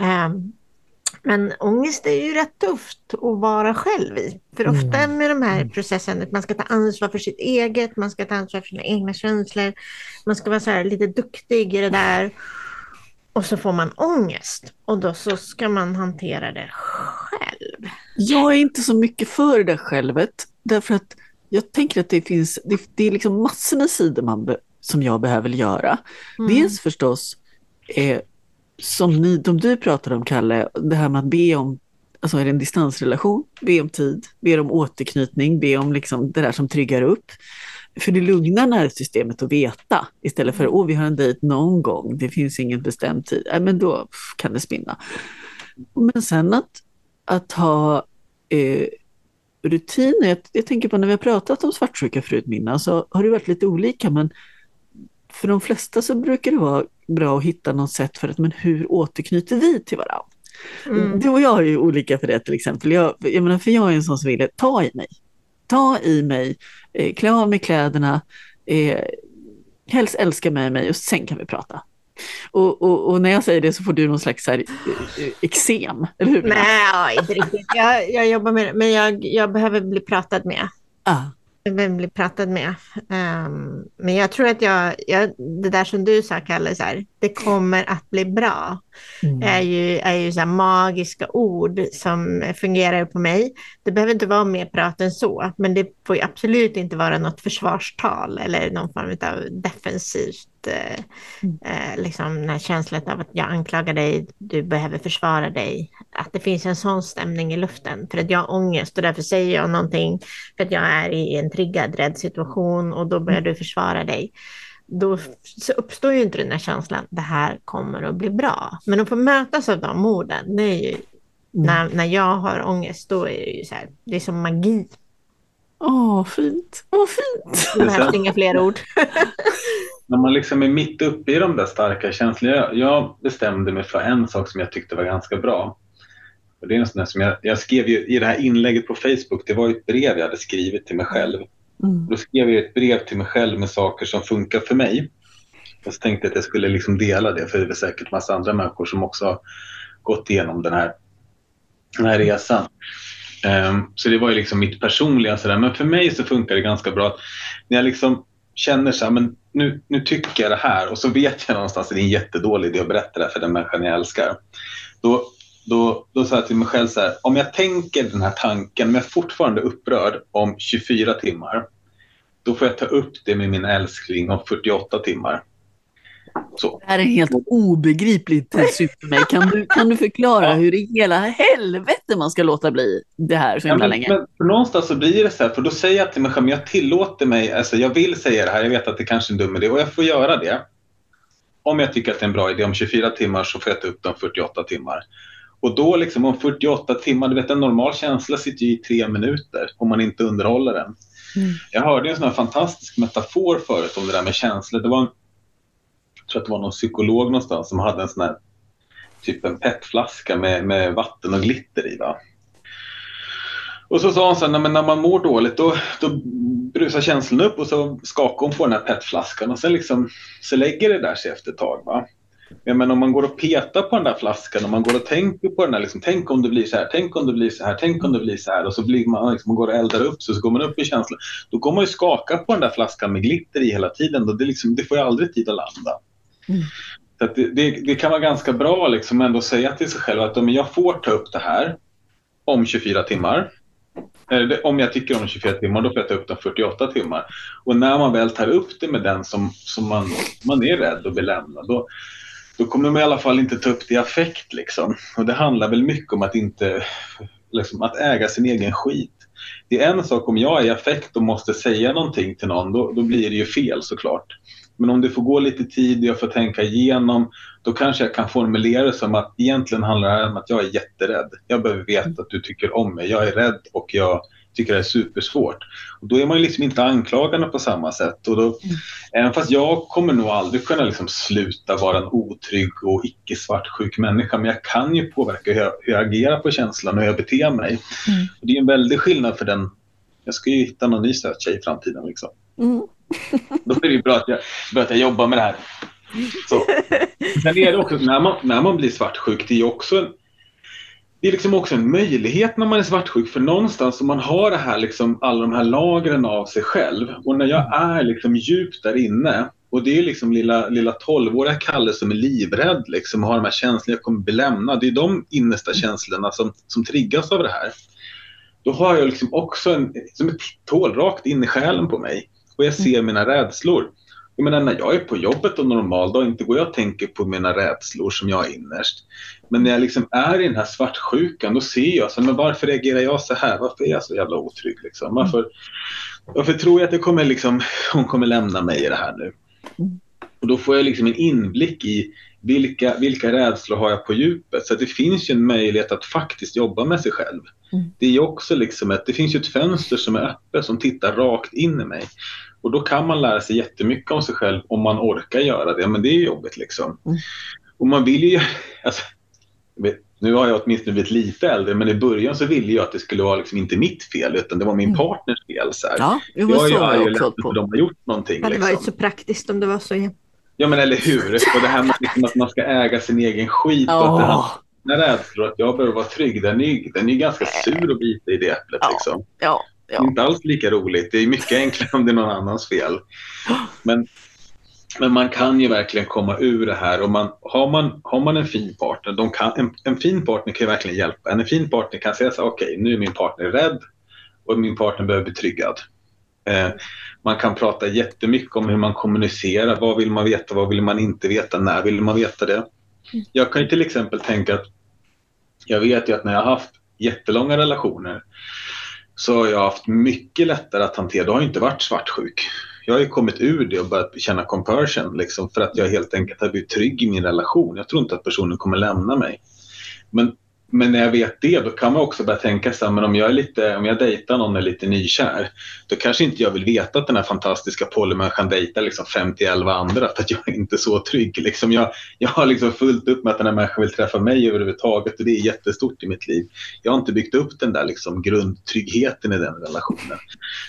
Eh, men ångest är ju rätt tufft att vara själv i. För ofta mm. med de här mm. processerna, att man ska ta ansvar för sitt eget, man ska ta ansvar för sina egna känslor, man ska vara så lite duktig i det där. Och så får man ångest och då så ska man hantera det själv. Jag är inte så mycket för det där självet, därför att jag tänker att det finns, det, det är liksom massor med sidor man be, som jag behöver göra. Mm. Dels förstås eh, som ni, de du pratade om, Kalle, det här med att be om, alltså är det en distansrelation, be om tid, be om återknytning, be om liksom det där som tryggar upp. För det lugnar nervsystemet att veta istället för att oh, vi har en dejt någon gång, det finns ingen bestämd tid, äh, men då kan det spinna. Men sen att, att ha eh, rutiner, jag, jag, tänker på när vi har pratat om svartsjuka förut Minna, så har det varit lite olika men för de flesta så brukar det vara bra att hitta något sätt för att men hur återknyter vi till varandra? Mm. Du och jag är ju olika för det till exempel. Jag, jag menar, för jag är en sån som vill ta i mig. Ta i mig, eh, klä av mig kläderna, eh, helst älska med mig och sen kan vi prata. Och, och, och, när jag säger det så får du någon slags här, eh, eksem, eller hur? Nej, inte riktigt. Jag, jag jobbar med det, men jag, jag behöver bli pratad med. Ah vem blir pratad med. Um, men jag tror att jag, jag, det där som du sa, Kalle, så här, det kommer att bli bra, mm. är ju, är ju så magiska ord som fungerar på mig. Det behöver inte vara mer prat än så, men det får absolut inte vara något försvarstal eller någon form av defensivt eh, mm. eh, liksom den här känslan av att jag anklagar dig, du behöver försvara dig. Att det finns en sån stämning i luften för att jag har ångest och därför säger jag någonting för att jag är i en triggad, rädd situation och då börjar du försvara dig. Då uppstår ju inte den här känslan, det här kommer att bli bra. Men att få mötas av de orden, det är ju, mm. när, när jag har ångest, då är det ju så här, det är som magi. Åh, fint. Åh, fint. Det behövs inga fler ord. när man liksom är mitt uppe i de där starka känslorna. Jag, jag bestämde mig för en sak som jag tyckte var ganska bra. Och det är en sån som jag, jag skrev ju, i det här inlägget på Facebook, det var ett brev jag hade skrivit till mig själv. Mm. Då skrev jag ett brev till mig själv med saker som funkar för mig. Och så tänkte jag att jag skulle liksom dela det, för det är säkert massa andra människor som också har gått igenom den här, den här resan. Um, så det var ju liksom mitt personliga sådär. Men för mig så funkar det ganska bra. När jag liksom känner så här, men nu, nu tycker jag det här och så vet jag någonstans att det är en jättedålig idé att berätta det för den människan jag älskar. Då, då, då sa jag till mig själv så här, om jag tänker den här tanken men jag är fortfarande upprörd om 24 timmar, då får jag ta upp det med min älskling om 48 timmar. Så. Det här är helt obegripligt för mig. Kan du, kan du förklara ja. hur i hela helvete man ska låta bli det här så himla ja, länge? Men för någonstans så blir det så här, för då säger jag till mig själv, jag tillåter mig, alltså jag vill säga det här, jag vet att det kanske är en dum idé och jag får göra det. Om jag tycker att det är en bra idé om 24 timmar så får jag ta upp dem 48 timmar. Och då liksom om 48 timmar, du vet en normal känsla sitter i tre minuter om man inte underhåller den. Mm. Jag hörde en sån fantastisk metafor förut om det där med känslor. Det var en jag tror att det var någon psykolog någonstans som hade en sån här typ en petflaska med, med vatten och glitter i. Va? Och så sa hon så här, när man mår dåligt då, då brusar känslan upp och så skakar hon på den här petflaskan och sen liksom, så lägger det där sig efter ett tag. Va? Men om man går och petar på den där flaskan och man går och tänker på den där, liksom, tänk om det blir så här, tänk om det blir så här, tänk om det blir så här och så blir man, liksom, man går och eldar upp sig så går man upp i känslan. Då kommer man ju skaka på den där flaskan med glitter i hela tiden och det, liksom, det får ju aldrig tid att landa. Mm. Så det, det, det, kan vara ganska bra liksom ändå säga till sig själv att om jag får ta upp det här om 24 timmar. om jag tycker om 24 timmar, då får jag ta upp det 48 timmar. Och när man väl tar upp det med den som, som man, man är rädd att bli lämnad, då, då kommer de i alla fall inte ta upp det i affekt. Liksom. Och det handlar väl mycket om att inte liksom, att äga sin egen skit. Det är en sak om jag är i affekt och måste säga någonting till någon, då, då blir det ju fel såklart. Men om det får gå lite tid och jag får tänka igenom, då kanske jag kan formulera det som att egentligen handlar det om att jag är jätterädd. Jag behöver veta att du tycker om mig. Jag är rädd och jag tycker det är supersvårt. Och då är man liksom inte anklagande på samma sätt. Och då, mm. Även fast jag kommer nog aldrig kunna liksom sluta vara en otrygg och icke svartsjuk människa, men jag kan ju påverka hur jag, hur jag agerar på känslan och hur jag beter mig. Mm. Och det är en väldig skillnad för den... Jag ska ju hitta någon ny söt tjej i framtiden. Liksom. Mm. då är det bra att jag, bra att jag jobbar med det här. Så. Sen är det också, när man, när man blir svartsjuk, det är också en, det är liksom också en möjlighet när man är svartsjuk för någonstans om man har det här, liksom, alla de här lagren av sig själv och när jag är liksom djupt där inne och det är liksom lilla, lilla 12-åriga Kalle som är livrädd liksom, och har de här känslorna, jag kommer bli lämnad. Det är de innersta känslorna som, som triggas av det här. Då har jag liksom också en, som ett tål rakt in i själen på mig och jag ser mina rädslor. Jag menar när jag är på jobbet en normal dag, inte går jag och tänker på mina rädslor som jag är innerst. Men när jag liksom är i den här svartsjukan, då ser jag så, men varför reagerar jag så här? Varför är jag så jävla otrygg? Liksom? Varför, varför tror jag att det kommer liksom, hon kommer lämna mig i det här nu? Och då får jag liksom en inblick i vilka, vilka rädslor har jag på djupet? Så det finns ju en möjlighet att faktiskt jobba med sig själv. Mm. Det är också liksom ett, det finns ju ett fönster som är öppet som tittar rakt in i mig. Och då kan man lära sig jättemycket om sig själv om man orkar göra det. Men det är jobbigt liksom. Mm. Och man vill ju... Alltså, nu har jag åtminstone blivit lite äldre, men i början så ville jag att det skulle vara liksom inte mitt fel, utan det var min mm. partners fel. Så här. Ja, det var jag så är ju också för de har gjort någonting. Det hade liksom. varit så praktiskt om det var så. Ja, men eller hur. Och det här med liksom att man ska äga sin egen skit. Oh. Och att det här, den rädslan att jag behöver vara trygg, den är, den är ganska sur att bita i det äpplet. Ja. Liksom. Ja. Ja. Inte alls lika roligt. Det är mycket enklare om det är någon annans fel. Men, men man kan ju verkligen komma ur det här. Och man, har, man, har man en fin partner, de kan, en, en fin partner kan ju verkligen hjälpa. En fin partner kan säga så okej, okay, nu är min partner rädd och min partner behöver bli tryggad. Eh, man kan prata jättemycket om hur man kommunicerar. Vad vill man veta? Vad vill man inte veta? När vill man veta det? Jag kan ju till exempel tänka att jag vet ju att när jag har haft jättelånga relationer så har jag haft mycket lättare att hantera. Då har jag inte varit svartsjuk. Jag har ju kommit ur det och börjat känna compassion liksom, för att jag helt enkelt har blivit trygg i min relation. Jag tror inte att personen kommer lämna mig. Men men när jag vet det, då kan man också börja tänka så här, men om jag, är lite, om jag dejtar någon och är lite nykär, då kanske inte jag vill veta att den här fantastiska polymänniskan dejtar liksom 50-11 andra, för att jag är inte så trygg. Liksom jag, jag har liksom fullt upp med att den här människan vill träffa mig överhuvudtaget och det är jättestort i mitt liv. Jag har inte byggt upp den där liksom grundtryggheten i den relationen.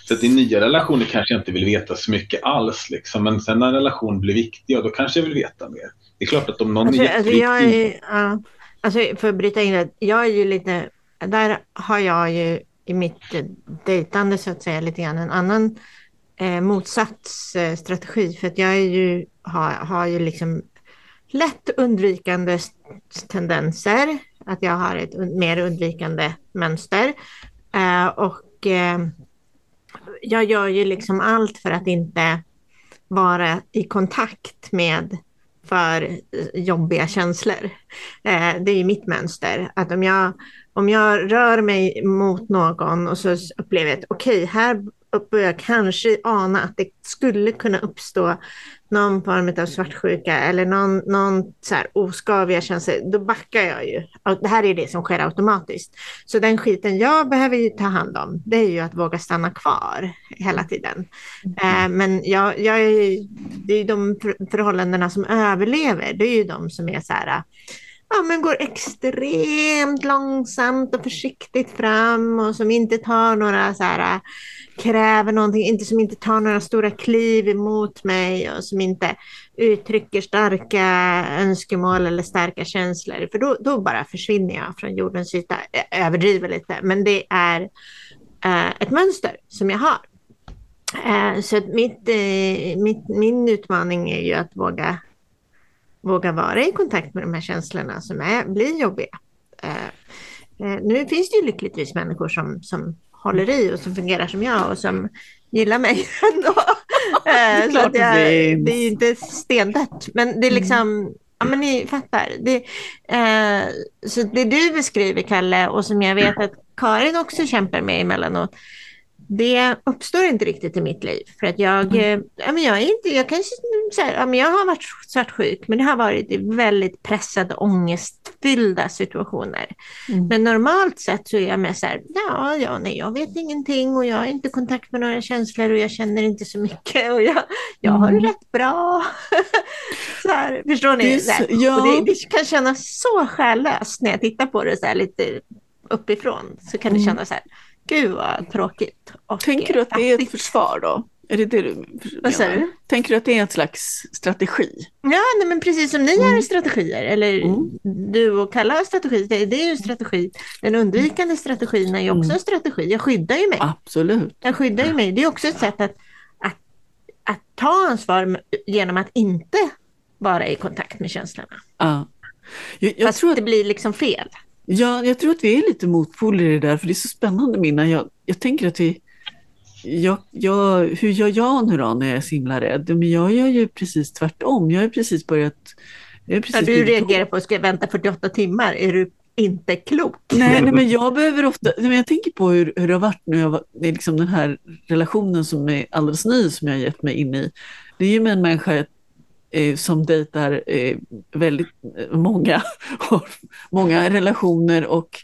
Så att i nya relationer kanske jag inte vill veta så mycket alls, liksom. men sen när en relation blir viktig, då kanske jag vill veta mer. Det är klart att om någon alltså, är jätteviktig... Alltså är, uh Alltså för att bryta in det, jag är ju lite, där har jag ju i mitt dejtande så att säga lite grann en annan eh, motsatsstrategi. För att jag är ju, har, har ju liksom lätt undvikande tendenser, att jag har ett mer undvikande mönster. Eh, och eh, jag gör ju liksom allt för att inte vara i kontakt med för eh, jobbiga känslor. Eh, det är mitt mönster. Att om jag, om jag rör mig mot någon och så upplever jag att okej, okay, här börjar jag kanske ana att det skulle kunna uppstå någon form av svartsjuka eller någon, någon så här oskaviga känslor, då backar jag ju. Det här är det som sker automatiskt. Så den skiten jag behöver ju ta hand om, det är ju att våga stanna kvar hela tiden. Mm. Eh, men jag, jag är, det är de förhållandena som överlever, det är ju de som är så här, ja, men går extremt långsamt och försiktigt fram och som inte tar några så här kräver någonting, inte som inte tar några stora kliv emot mig och som inte uttrycker starka önskemål eller starka känslor. För då, då bara försvinner jag från jordens yta. Jag överdriver lite, men det är eh, ett mönster som jag har. Eh, så mitt, eh, mitt, min utmaning är ju att våga, våga vara i kontakt med de här känslorna som är, blir jobbiga. Eh, eh nu finns det ju lyckligtvis människor som, som håller i och som fungerar som jag och som gillar mig ändå. det, så jag, det är inte stendött, men det är mm. liksom, ja men ni fattar. Det, eh, så det du beskriver, Kalle, och som jag vet att Karin också kämpar med emellanåt. Det uppstår inte riktigt i mitt liv. För att jag, mm. ja, men jag, är inte, jag, kanske, så här, ja, men jag har varit svartsjuk, men det har varit i väldigt pressade, ångestfyllda situationer. Mm. Men normalt sett så är jag mer så här, ja, ja, nej, jag vet ingenting och jag har inte kontakt med några känslor och jag känner inte så mycket och jag, jag har det mm. rätt bra. så här, förstår ni? Så, ja. det, det, kan kännas så själlöst när jag tittar på det så här lite uppifrån. Så kan det mm. kännas så här, Gud vad tråkigt. Tänker du att det är ett försvar då? Är det det du Vad säger du? Tänker du att det är en slags strategi? Ja, nej, men precis som ni mm. har strategier, eller mm. du och Kalle har strategier, det, är ju en strategi. Den undvikande strategin är ju också mm. en strategi. Jag skyddar ju mig. Absolut. Jag skyddar ju mig. Det är också ett sätt att, att, att ta ansvar genom att inte vara i kontakt med känslorna. Ja. Jag, jag Fast tror att det blir liksom fel. Ja, jag tror att vi är lite motpoler i det där, för det är så spännande Minna. Jag, jag tänker att vi... Jag, jag, hur gör jag nu då när jag är så himla rädd? Men jag gör ju precis tvärtom. Jag har precis börjat... Jag precis ja, du reagerar på att ska jag vänta 48 timmar? Är du inte klok? Nej, nej men jag behöver ofta... Nej, men jag tänker på hur, hur det har varit nu. Jag det är liksom den här relationen som är alldeles ny som jag har gett mig in i. Det är ju med en människa eh, som dejtar eh, väldigt eh, många, har många relationer och,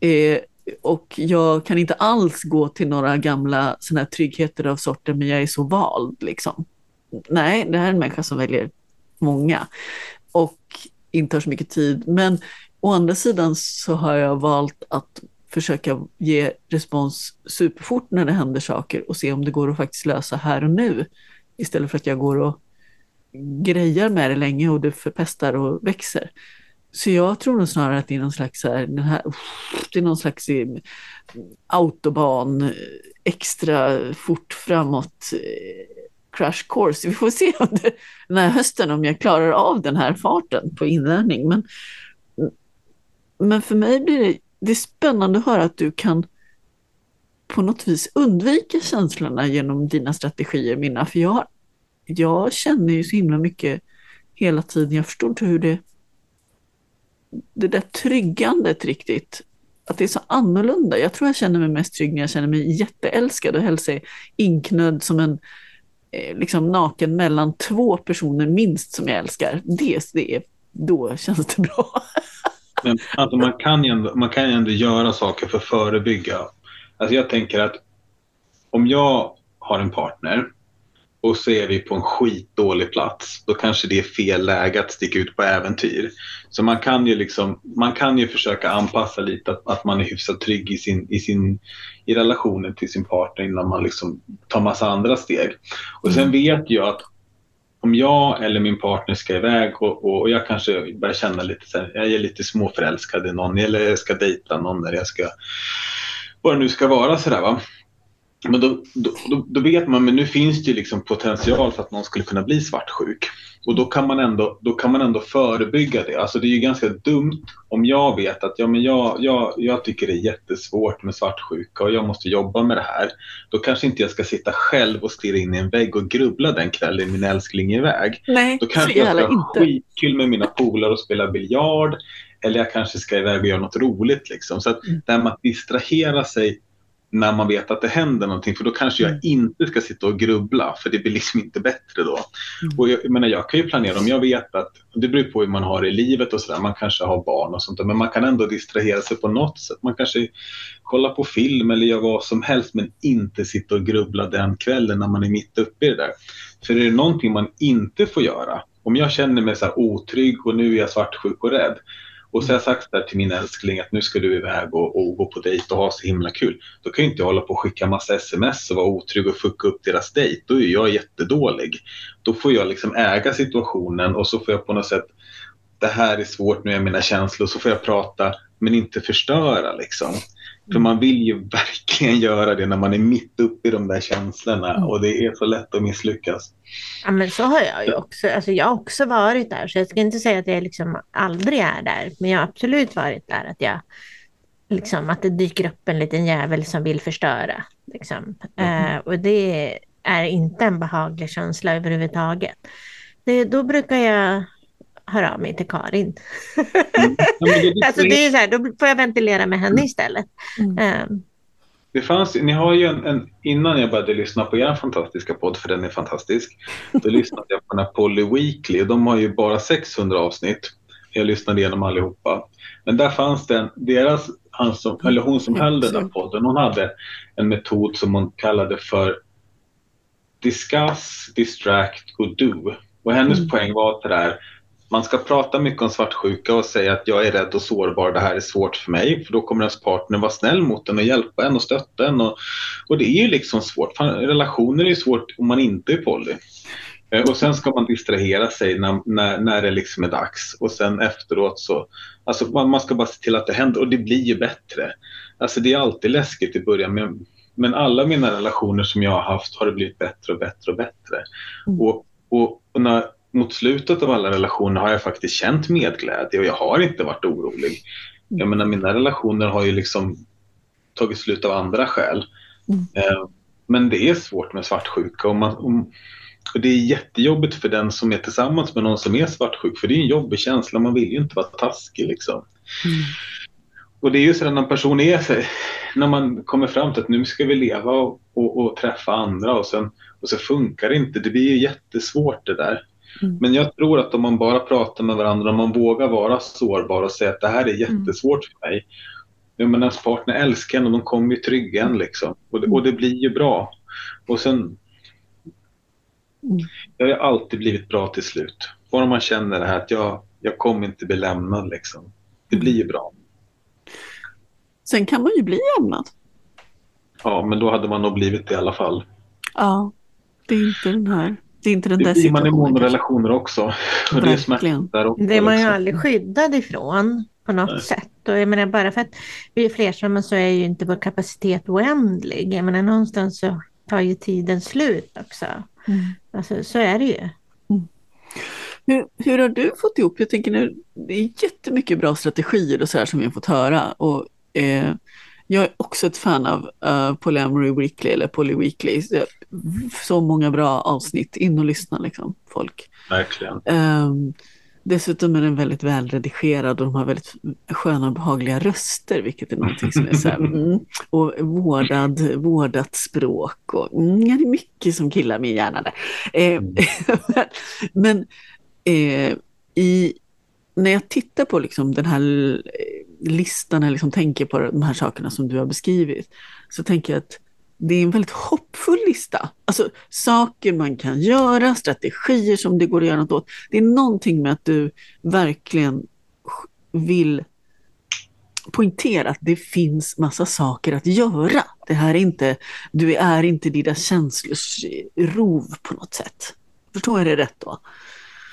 eh, och jag kan inte alls gå till några gamla såna här tryggheter av sorten, men jag är så vald. Liksom. Nej, det här är en människa som väljer många och inte har så mycket tid. Men å andra sidan så har jag valt att försöka ge respons superfort när det händer saker och se om det går att faktiskt lösa här och nu. Istället för att jag går och grejar med det länge och det förpestar och växer. Så jag tror nog snarare att det är någon slags, här, den här, det är någon slags autoban, autobahn, eh, extra fort framåt eh, crash course. Vi får se under den här hösten om jag klarar av den här farten på inlärning. Men, men för mig blir det, det är spännande att höra att du kan på något vis undvika känslorna genom dina strategier, Minna. För jag har jag känner ju så himla mycket hela tiden. Jag förstår inte hur det... Det där tryggandet riktigt, att det är så annorlunda. Jag tror jag känner mig mest trygg när jag känner mig jätteälskad och helst är inknödd som en eh, liksom naken mellan två personer minst som jag älskar. Det, det då känns det bra. Men alltså man, kan ju ändå, man kan ju ändå göra saker för att förebygga. Alltså jag tänker att om jag har en partner och så är vi på en skitdålig plats, då kanske det är fel läge att sticka ut på äventyr. Så man kan ju, liksom, man kan ju försöka anpassa lite att, att man är hyfsat trygg i, sin, i, sin, i relationen till sin partner innan man liksom tar massa andra steg. Och sen mm. vet jag att om jag eller min partner ska iväg och, och, och jag kanske börjar känna lite så här, jag är lite småförälskad i någon eller jag ska dejta någon eller jag ska vad det nu ska vara sådär va. Men då, då, då, vet man, men nu finns det ju liksom potential för att någon skulle kunna bli svartsjuk. Och då kan, man ändå, då kan man ändå förebygga det. Alltså det är ju ganska dumt om jag vet att ja, men jag, jag, jag tycker det är jättesvårt med svartsjuka och jag måste jobba med det här. Då kanske inte jag ska sitta själv och stirra in i en vägg och grubbla den kvällen min älskling är iväg. Nej, då kanske jag ska ha skitkul med mina polare och spela biljard. Eller jag kanske ska iväg och göra något roligt. Liksom. Så att mm. det här med att distrahera sig när man vet att det händer någonting för då kanske jag mm. inte ska sitta och grubbla för det blir liksom inte bättre då. Mm. Och jag, jag, menar, jag kan ju planera om jag vet att, det beror på hur man har i livet och sådär, man kanske har barn och sånt där, men man kan ändå distrahera sig på något sätt. Man kanske kollar på film eller gör vad som helst men inte sitta och grubbla den kvällen när man är mitt uppe i det där. För är det någonting man inte får göra, om jag känner mig så otrygg och nu är jag svartsjuk och rädd, och så har jag sagt där till min älskling att nu ska du iväg och, och gå på dejt och ha så himla kul. Då kan jag inte hålla på och skicka massa sms och vara otrygg och fucka upp deras dejt. Då är jag jättedålig. Då får jag liksom äga situationen och så får jag på något sätt det här är svårt, nu är mina känslor, så får jag prata men inte förstöra liksom. För man vill ju verkligen göra det när man är mitt uppe i de där känslorna mm. och det är så lätt att misslyckas. Ja men så har jag ju också, alltså jag har också varit där så jag ska inte säga att jag liksom aldrig är där men jag har absolut varit där att jag liksom att det dyker upp en liten jävel som vill förstöra. Liksom. Mm. Uh, och det är inte en behaglig känsla överhuvudtaget. Det, då brukar jag hör av mig till Karin. Mm. Det, alltså det är så här, då får jag ventilera med henne istället. Mm. Ehm, det fanns, ni har ju en, en, innan jag började lyssna på er fantastiska podd, för den är fantastisk, då lyssnade jag på den här Polly Weekly och de har ju bara 600 avsnitt. Jag lyssnade igenom allihopa. Men där fanns det en, deras, han som, eller hon som höll den där podden, hon hade en metod som hon kallade för discuss, distract och do. Och hennes Mm. poäng var att det där, man ska prata mycket om svartsjuka och säga att jag är rädd och sårbar, det här är svårt för mig. För då kommer ens partner vara snäll mot en och hjälpa en och stötta en. Och, och det är ju liksom svårt. Relationer är ju svårt om man inte är poly. Eh, Och sen ska man distrahera sig när, när, när det liksom är dags. Och sen efteråt så, alltså man, man ska bara se till att det händer och det blir ju bättre. Alltså det är alltid läskigt i början men, men alla mina relationer som jag har haft har det blivit bättre och bättre och bättre. Mm. Och, och, och när, mot slutet av alla relationer har jag faktiskt känt medglädje och jag har inte varit orolig. Jag menar mina relationer har ju liksom tagit slut av andra skäl. Mm. Eh, Men det är svårt med svartsjuka och, man, och- det är jättejobbigt för den som är tillsammans med någon som är svartsjuk för det är en jobbig känsla, man vill ju inte vara taskig liksom. Mm. Och det är ju så när en person är så, när man kommer fram till att nu ska vi leva och, och, och träffa andra och, sen, och så funkar det inte. Det blir ju jättesvårt det där. Mm. Men jag tror att om man bara pratar med varandra, om man vågar vara sårbar och säga att det här är jättesvårt för mig. Ja, men ens partner älskar en och de kommer ju trygga en liksom. Och det, och det blir ju bra. Och sen, Mm. jag har alltid blivit bra till slut. Bara man känner det här att jag, jag kommer inte bli lämnad liksom. Det blir ju bra. Sen kan man ju bli lämnad. Ja, men då hade man nog blivit det i alla fall. Ja, det är inte den här. Det är inte den Det där blir man i kanske. monorelationer också. Och det är Verkligen. också. Det är man ju liksom. aldrig skyddad ifrån på något Nej. sätt. Och jag menar, bara för att vi är flersamma så är ju inte vår kapacitet oändlig. Jag menar, någonstans så tar ju tiden slut också. Mm. Alltså, så är det ju. Hur, hur har du fått ihop, jag tänker nu, det är jättemycket bra strategier och så här som vi har fått höra. Och, eh, jag är också ett fan av uh, Polyamory Weekly eller Poly Weekly. Så, många bra avsnitt, in och lyssna liksom, folk. Verkligen. Ehm, dessutom är den väldigt välredigerad och de har väldigt sköna och behagliga röster, vilket är någonting som är så här, mm, och vårdad, vårdat språk och mm, det är mycket som killar min hjärna där. Eh, men men eh, i, när jag tittar på liksom den här eh, listan, eller liksom tänker på de här sakerna som du har beskrivit, så tänker jag att det är en väldigt hoppfull lista. Alltså saker man kan göra, strategier som det går att göra något åt. Det är någonting med att du verkligen vill poängtera att det finns massa saker att göra. Det här är inte, du är inte dina känslors rov på något sätt. Förstår jag det rätt då?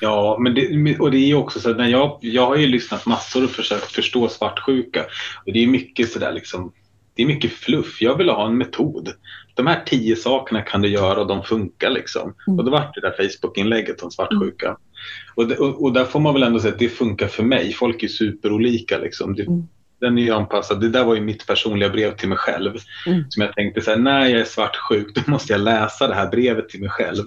Ja, men det, och det är också så att när jag, jag har ju lyssnat massor och försökt förstå svartsjuka. Och det är mycket sådär liksom, det är mycket fluff. Jag vill ha en metod. De här tio sakerna kan du göra och de funkar liksom. Mm. Och då vart det där Facebook-inlägget om svartsjuka. Och, det, och, och där får man väl ändå säga att det funkar för mig. Folk är superolika liksom. Det, Mm. Den är ju anpassad. Det där var ju mitt personliga brev till mig själv. Mm. Som jag tänkte så här, när jag är svartsjuk då måste jag läsa det här brevet till mig själv.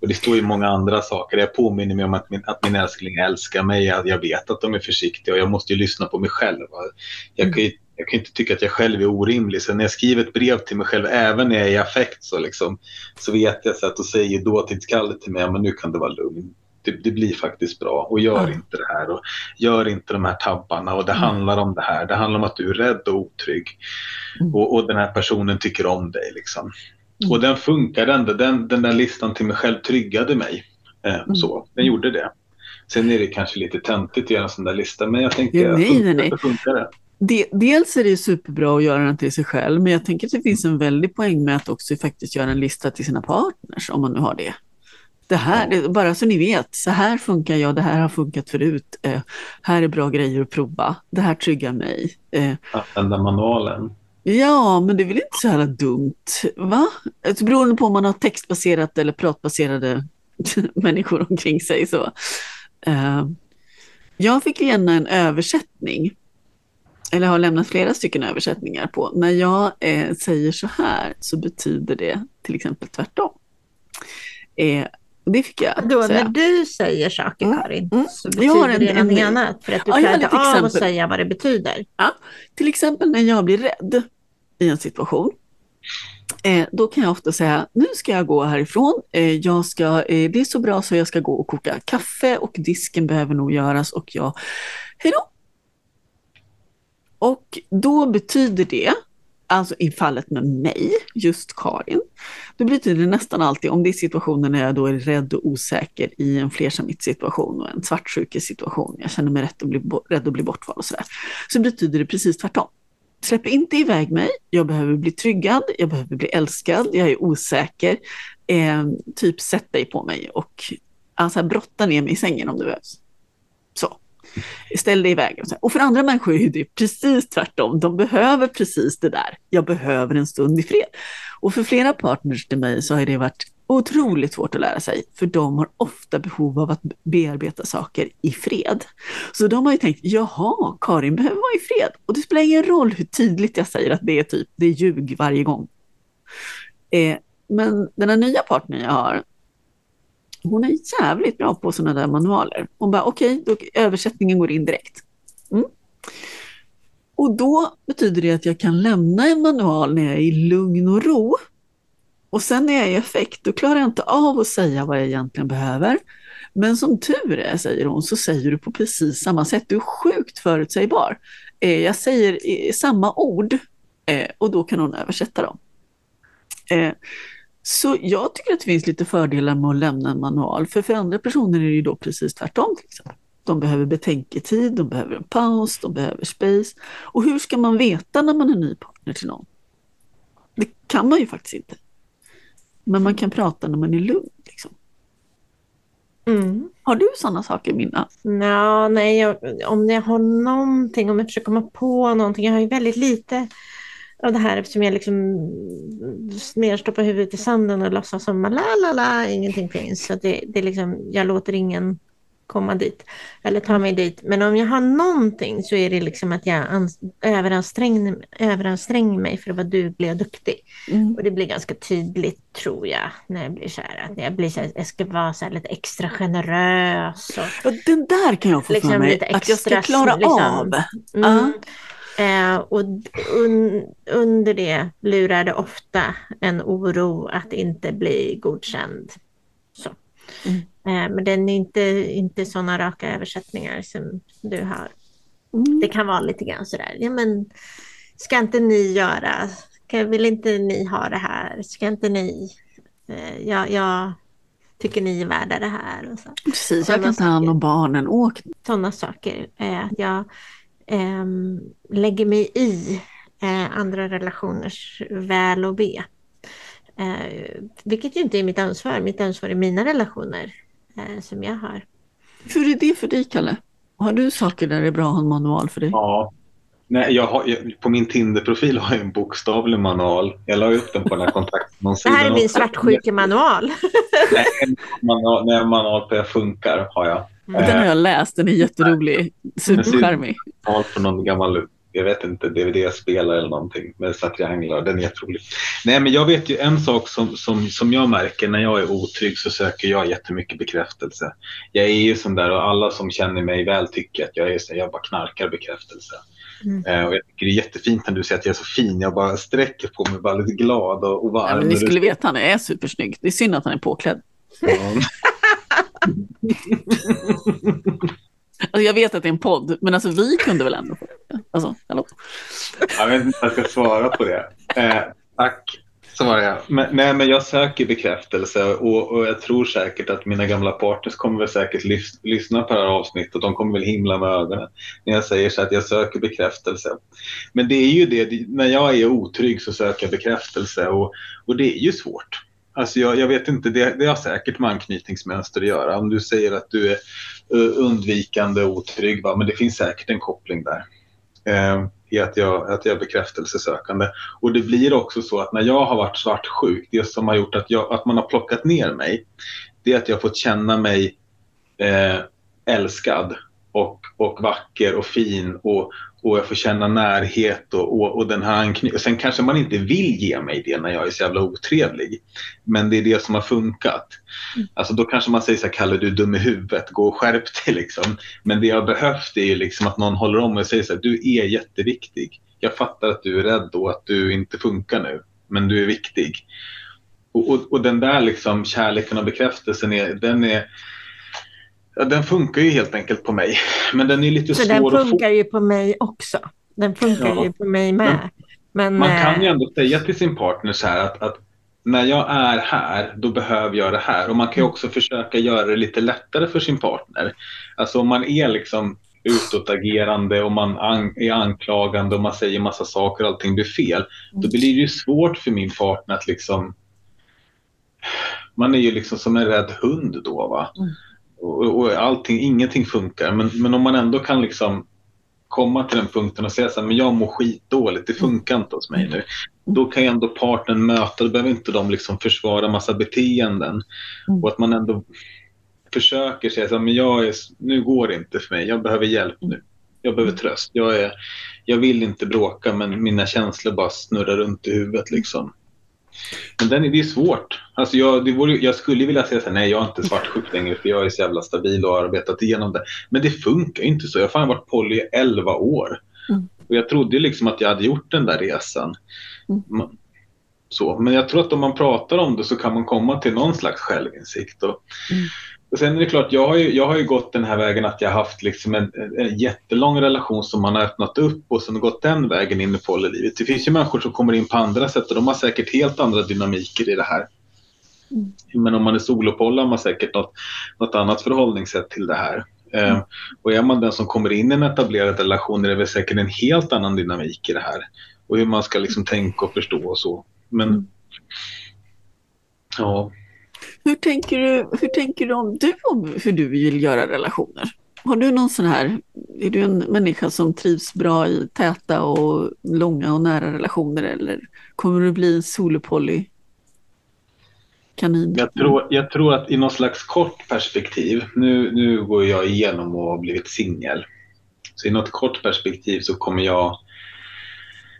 Och det står ju många andra saker. Jag påminner mig om att min, att min älskling älskar mig. Att jag vet att de är försiktiga och jag måste ju lyssna på mig själv. Jag kan ju, jag kan inte tycka att jag själv är orimlig. Så när jag skriver ett brev till mig själv, även när jag är i affekt, så, liksom, så vet jag så att då säger dåtidsskallet till mig, men nu kan du vara lugn. Det, det blir faktiskt bra och gör Ja. inte det här och gör inte de här tabbarna och det Mm. handlar om det här. Det handlar om att du är rädd och otrygg Mm. och, och den här personen tycker om dig. Liksom. Mm. Och den funkar ändå. Den, den där listan till mig själv tryggade mig. Eh, Mm. så. Den gjorde det. Sen är det kanske lite töntigt att göra en sån där lista, men jag tänker Ja, att nej, funkar, nej, funkar det. Dels är det superbra att göra den till sig själv, men jag tänker att det finns en väldig poäng med att också faktiskt göra en lista till sina partners, om man nu har det. Det här, det, bara så ni vet, så här funkar jag, det här har funkat förut, eh, här är bra grejer att prova, det här tryggar mig. Eh, Använda manualen. Ja, men det är väl inte så här dumt, va? Alltså, beroende på om man har textbaserat eller pratbaserade människor omkring sig. Så. Eh, jag fick gärna en översättning eller har lämnat flera stycken översättningar på. När jag eh, säger så här så betyder det till exempel tvärtom. Eh, Det fick jag Då, när du säger saker, Mm, Karin, mm. så Jag har betyder det en- någonting en- annat. För att du Ja, jag klarar av att exempel. säga vad det betyder. Till exempel när jag blir rädd i en situation. Eh, då kan jag ofta säga, nu ska jag gå härifrån. Eh, jag ska, eh, det är så bra så jag ska gå och koka kaffe och disken behöver nog göras och jag, hej då. Och då betyder det, alltså i fallet med mig, just Karin, då betyder det nästan alltid, om det är situationer när jag då är rädd och osäker i en flersamhetssituation och en svartsjukesituation, jag känner mig rädd att bli, rädd att bli bortvald och sådär, så betyder det precis tvärtom. Släpp inte iväg mig, jag behöver bli tryggad, jag behöver bli älskad, jag är osäker. Eh, typ sätt dig på mig och alltså, brotta ner mig i sängen om det behövs. Så. Ställ dig iväg. vägen. och för andra människor är det precis tvärtom. De behöver precis det där. Jag behöver en stund i fred. Och för flera partners till mig så har det varit otroligt svårt att lära sig. För de har ofta behov av att bearbeta saker i fred. Så de har ju tänkt, jaha, Karin behöver vara i fred. Och det spelar ingen roll hur tydligt jag säger att det är typ, det är ljug varje gång. Eh, men den här nya partnern jag har, hon är jävligt bra på sådana där manualer. Hon bara, okej, okay, översättningen går in direkt. Mm. Och då betyder det att jag kan lämna en manual när jag är i lugn och ro. Och sen när jag är i effekt, då klarar jag inte av att säga vad jag egentligen behöver. Men som tur är, säger hon, så säger du på precis samma sätt. Du är sjukt förutsägbar. Eh, jag säger eh, samma ord eh, och då kan hon översätta dem. Eh, så jag tycker att det finns lite fördelar med att lämna en manual. För för andra personer är det ju då precis tvärtom. Till exempel. De behöver betänketid, de behöver en paus, de behöver space. Och hur ska man veta när man är ny partner till någon? Det kan man ju faktiskt inte. Men man kan prata när man är lugn. Liksom. Mm. Har du sådana saker, Minna? Nå, nej, jag, om jag har någonting, om jag försöker komma på någonting. Jag har ju väldigt lite av det här eftersom jag liksom mer stoppar huvudet i sanden och låtsas som la la la, ingenting finns. Så det, det liksom, jag låter ingen komma dit eller ta mig dit. Men om jag har någonting så är det liksom att jag ans- överanstränger, överanstränger mig för att vara duglig och duktig. Mm. Och det blir ganska tydligt tror jag när jag blir så här att jag blir så här, jag ska vara så lite extra generös. Och, Ja, den där kan jag få Liksom för mig, lite att jag ska extra, klara liksom. av. Mm. Eh, och un, under det lurar det ofta en oro att inte bli godkänd. Så. Mm. Eh, men den är inte, inte sådana raka översättningar som du har. Mm. Det kan vara lite grann sådär, ja men ska inte ni göra, vill inte ni ha det här, ska inte ni, eh, jag, jag tycker ni är värda det här. Och så. Precis, jag kan ta hand om barnen. Åk. sådana saker. Eh, att jag ehm, lägger mig i eh, andra relationers väl och ve. Eh, vilket ju inte är mitt ansvar. Mitt ansvar är mina relationer eh, som jag har. Hur är det för dig, Kalle? Har du saker där det är bra att ha en manual för dig? Ja. Nej, jag har, jag, på min Tinder-profil har jag en bokstavlig manual. Jag la upp den på den här Det kontaktannonsidan. här är min svartsjukemanual. Nej, en manual, nej, en manual på hur jag funkar har jag. Den har jag läst, den är jätterolig. Supercharmig. Manual på någon gammal, jag vet inte, DVD-spelare eller någonting med så trianglar. Den är jätterolig. Nej, men jag vet ju en sak som, som, som jag märker när jag är otrygg så söker jag jättemycket bekräftelse. Jag är ju sån där och alla som känner mig väl tycker att jag är så jag bara knarkar bekräftelse. Mm. Eh, och jag tycker det är jättefint när du säger att jag är så fin. Jag bara sträcker på mig, bara lite glad och, och varm. Ja, men ni skulle veta, han är supersnygg. Det är synd att han är påklädd. Ja. Alltså, jag vet att det är en podd, men alltså vi kunde väl ändå få det? Alltså, hallå? Jag vet inte om jag ska svara på det. Eh, tack, svarar jag. Men, nej, men jag söker bekräftelse och, och jag tror säkert att mina gamla partners kommer väl säkert lys, lyssna på det här avsnittet och de kommer väl himla med ögonen när jag säger så att jag söker bekräftelse. Men det är ju det, när jag är otrygg så söker jag bekräftelse och, och det är ju svårt. Alltså jag, jag vet inte, det, det har säkert med anknytningsmönster att göra. Om du säger att du är Eh, undvikande och otrygg, va? men det finns säkert en koppling där. Eh, i att jag, att jag är bekräftelsesökande. Och det blir också så att när jag har varit svartsjuk, det som har gjort att, jag, att man har plockat ner mig, det är att jag har fått känna mig eh, älskad och, och vacker och fin och, och jag får känna närhet och, och, och den här anknytningen. Sen kanske man inte vill ge mig det när jag är så jävla otrevlig. Men det är det som har funkat. Mm. Alltså då kanske man säger så här, Kalle du är dum i huvudet, gå och skärp dig liksom. Men det jag behövt är ju liksom att någon håller om och säger så här, du är jätteviktig. Jag fattar att du är rädd och att du inte funkar nu, men du är viktig. Och, och, och den där liksom kärleken och bekräftelsen, är, den är den funkar ju helt enkelt på mig. Men den är lite Så svår den funkar ju på mig också. Den funkar ja. ju på mig med. Men, Man kan ju eh, ändå säga till sin partner så här att, att när jag är här, då behöver jag det här. Och man kan mm. också försöka göra det lite lättare för sin partner. Alltså om man är liksom utåtagerande och man är anklagande och man säger massa saker och allting blir fel. Då mm. blir det ju svårt för min partner att liksom... Man är ju liksom som en rädd hund då va. Mm och, och allting, ingenting funkar. Men, men om man ändå kan liksom komma till den punkten och säga så här, men jag mår skitdåligt, det funkar inte hos mig nu. Då kan ju ändå partnern möta, då behöver inte de liksom försvara massa beteenden. Mm. Och att man ändå försöker säga så här, men jag är, nu går det inte för mig, jag behöver hjälp nu. Jag behöver tröst. Jag, är, jag vill inte bråka men mina känslor bara snurrar runt i huvudet liksom. Men den det är svårt. Alltså jag, det vore, jag skulle vilja säga så här, nej jag är inte svartsjuk längre för jag är så jävla stabil och har arbetat igenom det. Men det funkar inte så. Jag har fan varit poly i 11 år. Mm. Och jag trodde liksom att jag hade gjort den där resan. Mm. Så. Men jag tror att om man pratar om det så kan man komma till någon slags självinsikt. Och, mm. Och sen är det klart, jag har, ju, jag har ju gått den här vägen att jag har haft liksom en, en jättelång relation som man har öppnat upp och sen gått den vägen in i polylivet. Det finns ju människor som kommer in på andra sätt och de har säkert helt andra dynamiker i det här. Mm. Men om man är solopoll har man säkert något, något annat förhållningssätt till det här. Mm. Eh, och är man den som kommer in i en etablerad relation är det väl säkert en helt annan dynamik i det här. Och hur man ska liksom tänka och förstå och så. Men mm. ja, hur tänker du, hur tänker du om du om hur du vill göra relationer? Har du någon sån här, är du en människa som trivs bra i täta och långa och nära relationer eller kommer du bli en solopoly kanin? Jag tror, jag tror att i något slags kort perspektiv, nu, nu går jag igenom och har blivit singel. Så i något kort perspektiv så kommer jag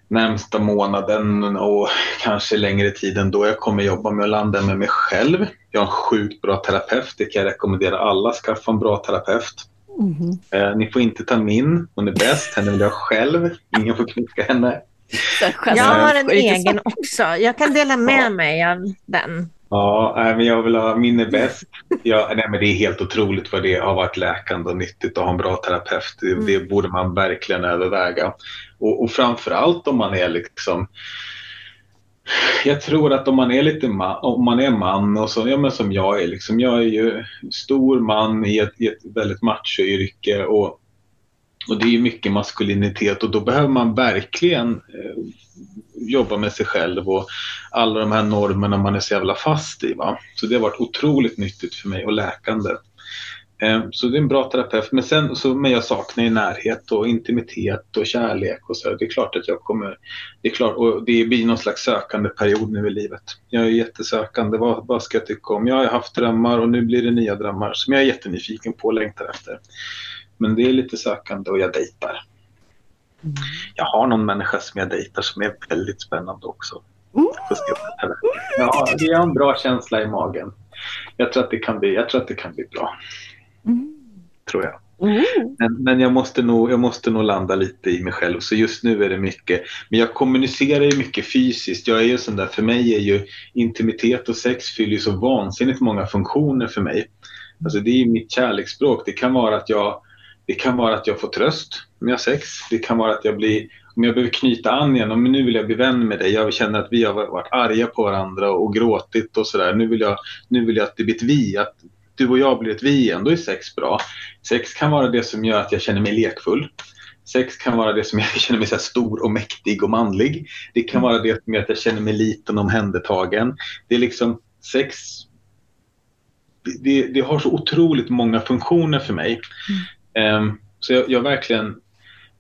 närmsta månaden och kanske längre tid än då jag kommer jobba med att landa med mig själv. Jag har en sjukt bra terapeut, det kan jag rekommendera alla, skaffa en bra terapeut. Mm. Eh, ni får inte ta min, hon är bäst, henne vill jag själv, ingen får knycka henne. Jag har en egen också, jag kan dela med ja. mig av den. Ja, men jag vill ha min är bäst. Ja, nej, men det är helt otroligt vad det har varit läkande och nyttigt att ha en bra terapeut. Det, mm. det borde man verkligen överväga. Och, och framför allt om man är liksom jag tror att om man är lite man, om man är man och så, ja, men som jag är, liksom, jag är ju stor man i ett, i ett väldigt machoyrke och, och det är ju mycket maskulinitet och då behöver man verkligen eh, jobba med sig själv och alla de här normerna man är så jävla fast i. Va? Så det har varit otroligt nyttigt för mig och läkande. Eh, så det är en bra terapeut. Men sen så, men jag saknar ju närhet och intimitet och kärlek och så. Det är klart att jag kommer, det är klart, och det blir någon slags sökande period nu i livet. Jag är jättesökande. Vad, vad ska jag tycka om? Jag har haft drömmar och nu blir det nya drömmar som jag är jättenyfiken på och längtar efter. Men det är lite sökande och jag dejtar. Mm. Jag har någon människa som jag dejtar som är väldigt spännande också. Ja, det är en bra känsla i magen. Jag tror att det kan bli, jag tror att det kan bli bra. Mm. Tror jag. Mm. Men, men, jag, måste nog, jag måste nog landa lite i mig själv. Så just nu är det mycket. Men jag kommunicerar ju mycket fysiskt. Jag är ju sån där, för mig är ju intimitet och sex fyller ju så vansinnigt många funktioner för mig. Alltså det är mitt kärleksspråk. Det kan vara att jag det kan vara att jag får tröst om jag har sex. Det kan vara att jag blir, om jag behöver knyta an igen, om nu vill jag bli vän med dig. Jag känner att vi har varit arga på varandra och gråtit och sådär. Nu, vill jag, nu vill jag att det blir ett vi, att du och jag blir ett vi igen. Då är sex bra. Sex kan vara det som gör att jag känner mig lekfull. Sex kan vara det som gör att jag känner mig så stor och mäktig och manlig. Det kan vara det som gör att jag känner mig liten och omhändertagen. Det är liksom sex det, det, har så otroligt många funktioner för mig. Mm. Um, så jag, jag, verkligen,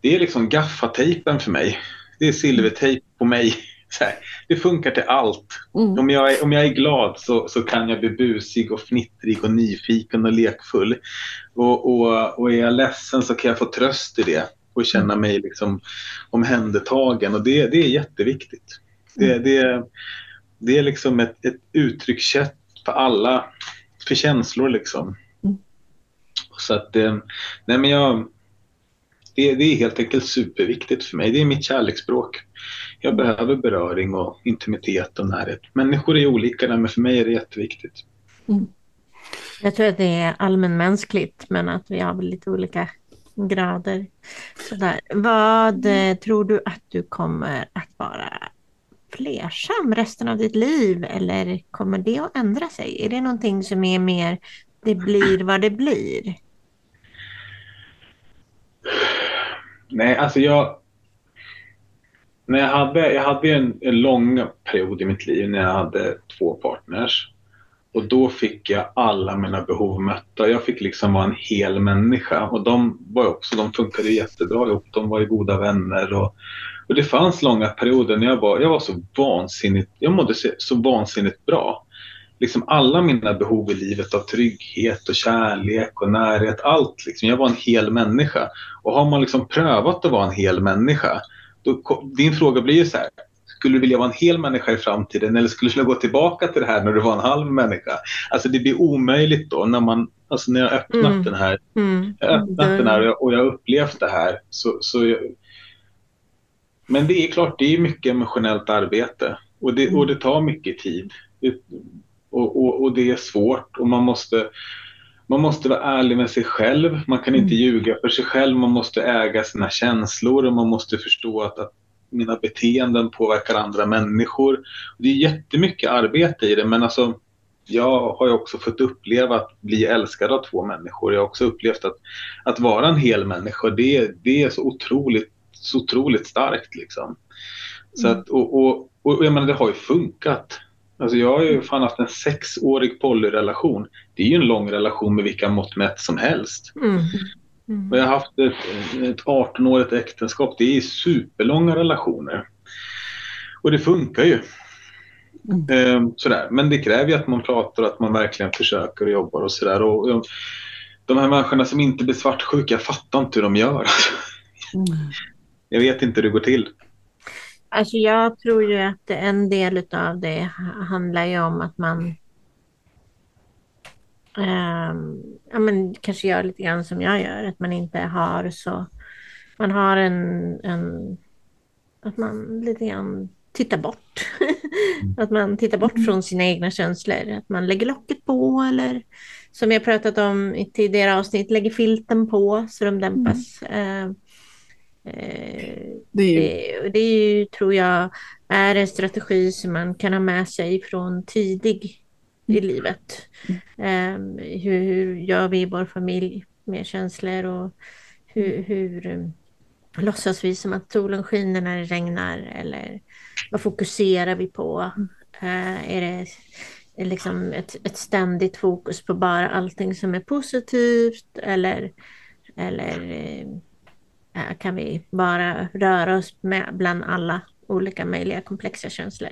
det är liksom gaffatejpen för mig. Det är silvertejp på mig. Här, det funkar till allt. Mm. Om, jag är, om jag är glad så, så kan jag bli busig och fnittrig och nyfiken och lekfull. Och, och, och är jag ledsen så kan jag få tröst i det. och känna mig liksom omhändertagen och det, det är jätteviktigt. Det, mm. det, det är liksom ett, ett uttryckssätt för alla, för känslor liksom. Mm. Så att, eh, nej men jag, det, det, är helt enkelt superviktigt för mig. Det är mitt kärleksspråk. Jag behöver beröring och intimitet och närhet. Människor är olika men för mig är det jätteviktigt. Mm. Jag tror att det är allmänmänskligt men att vi har lite olika grader. Sådär. Vad mm. tror du att du kommer att vara flersam resten av ditt liv eller kommer det att ändra sig? Är det någonting som är mer det blir vad det blir? Nej, alltså jag... När jag hade, jag hade en, en lång period i mitt liv när jag hade två partners. Och då fick jag alla mina behov mötta. Jag fick liksom vara en hel människa. Och de var också, de funkade jättebra ihop. De var ju goda vänner. Och, och det fanns långa perioder när jag var, jag var så vansinnigt, jag mådde så, så vansinnigt bra. Liksom alla mina behov i livet av trygghet och kärlek och närhet, allt. Liksom. Jag var en hel människa. Och har man liksom prövat att vara en hel människa, då, din fråga blir ju så här, skulle du vilja vara en hel människa i framtiden eller skulle du gå tillbaka till det här när du var en halv människa? Alltså det blir omöjligt då när man, alltså när jag öppnat mm. den här, mm. jag öppnat mm. den här och jag, och jag upplevt det här så, så jag, men det är klart, det är mycket emotionellt arbete och det, och det tar mycket tid. Och, och, och, det är svårt och man måste, man måste vara ärlig med sig själv. Man kan inte mm. ljuga för sig själv. Man måste äga sina känslor och man måste förstå att, att mina beteenden påverkar andra människor. Det är jättemycket arbete i det men alltså jag har ju också fått uppleva att bli älskad av två människor. Jag har också upplevt att, att vara en hel människa, det, det är så otroligt, så otroligt starkt. Liksom. Så mm. att, och, och, och jag menar, det har ju funkat. Alltså jag har ju fan haft en sexårig polyrelation. Det är ju en lång relation med vilka mått mätt som helst. Mm. Mm. Jag har haft ett, ett 18-årigt äktenskap. Det är superlånga relationer. Och det funkar ju. Mm. Ehm, sådär. Men det kräver ju att man pratar och att man verkligen försöker och jobbar och sådär. Och, och, de här människorna som inte blir svartsjuka, jag fattar inte hur de gör. Mm. Jag vet inte hur det går till. Alltså jag tror ju att en del av det handlar ju om att man um, ja, men kanske gör lite grann som jag gör, att man inte har så... Man har en... en att man lite grann tittar bort. att man tittar bort från sina egna känslor. Att man lägger locket på eller som jag pratat om i tidigare avsnitt, lägger filten på så de dämpas. Mm. Eh, det, är ju... Det, det är ju, tror jag, är en strategi som man kan ha med sig från tidig i livet. Um, hur, hur, gör vi i vår familj med känslor och hur, hur um, låtsas vi som att solen skiner när det regnar eller vad fokuserar vi på? Uh, är det liksom ett, ett ständigt fokus på bara allting som är positivt eller, eller uh, kan vi bara röra oss med bland alla olika möjliga komplexa känslor.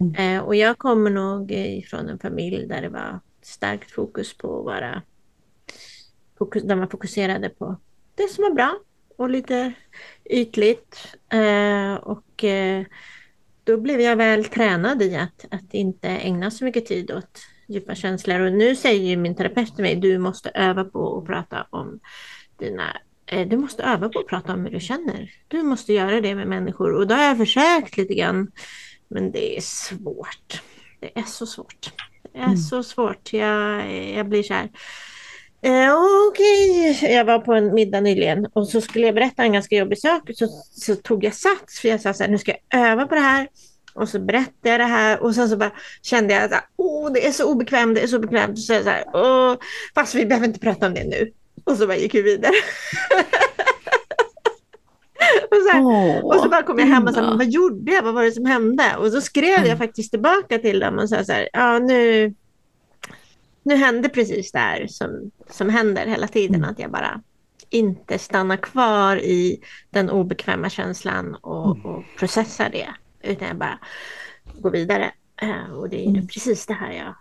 Mm. Eh, och jag kommer nog ifrån en familj där det var starkt fokus på att vara fokus, där man fokuserade på det som var bra och lite ytligt. Eh, och eh, då blev jag väl tränad i att, att inte ägna så mycket tid åt djupa känslor. Och nu säger min terapeut till mig, du måste öva på att prata om dina Eh, du måste öva på att prata om hur du känner. Du måste göra det med människor och då har jag försökt lite grann. Men det är svårt. Det är så svårt. Det är mm. så svårt. Jag, jag blir så här. Eh, Okej, okay. jag var på en middag nyligen och så skulle jag berätta en ganska jobbig sak. Så, så tog jag sats för jag sa så här, nu ska jag öva på det här. Och så berättade jag det här och sen så bara kände jag att oh, det är så obekvämt, det är så obekvämt. Så, så här, oh, fast vi behöver inte prata om det nu. Och så bara gick vi vidare. och, så här, oh, och så bara kom jag hem och sa, vad gjorde jag? Vad var det som hände? Och så skrev mm. jag faktiskt tillbaka till dem och sa så här, ja nu, nu hände precis det här som, som händer hela tiden, mm. att jag bara inte stannar kvar i den obekväma känslan och, mm. och processar det, utan jag bara går vidare. Uh, och det är mm. precis det här jag,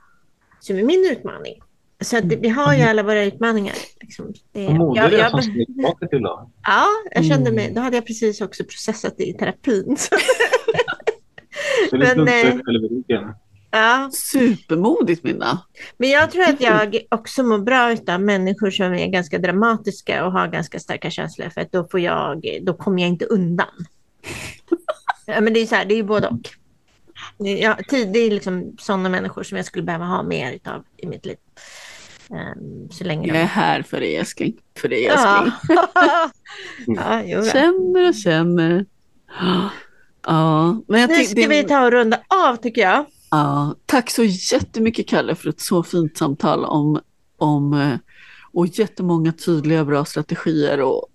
som är min utmaning. Så att vi har ju alla våra utmaningar. Liksom. Det, modig jag- jag- som steg till idag. Ja, jag kände mig, Mm. då hade jag precis också processat det i terapin. Så, Men, eh, ja. Supermodigt Minna. Men jag tror att jag också mår bra av människor som är ganska dramatiska och har ganska starka känslor för att då, får jag, då kommer jag inte undan. Ja, men det är så här, det är ju både och. Ja, tid, det är liksom sådana människor som jag skulle behöva ha mer av i mitt liv. Ehm, så länge Jag är de... här för dig älskling. För dig Ja. älskling. ja, jo, då. Känner och känner. Ja, men jag Nu ska vi ta och runda av tycker jag. Ja, tack så jättemycket Kalle för ett så fint samtal om, om eh, och jättemånga tydliga bra strategier. Och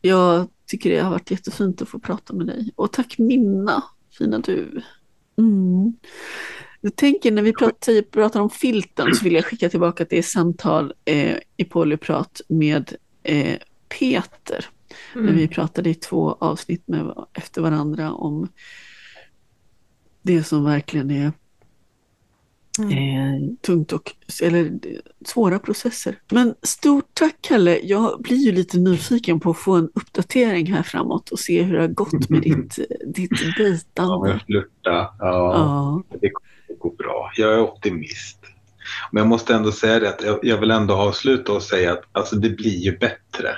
jag tycker det har varit jättefint att få prata med dig. Och tack Minna, fina du. Mm. Jag tänker när vi pratar, pratar om filten så vill jag skicka tillbaka till samtal eh, i Polyprat med eh, Peter. När Mm. vi pratade i två avsnitt med, efter varandra om det som verkligen är Mm. eh, tungt och eller, svåra processer. Men stort tack Kalle. Jag blir ju lite nyfiken på att få en uppdatering här framåt och se hur det har gått med ditt, ditt Ja, dejtande. men flirta. Ja, Ja. det kommer att gå bra. Jag är optimist. Men jag måste ändå säga det att jag, vill ändå avsluta och säga att alltså, det blir ju bättre.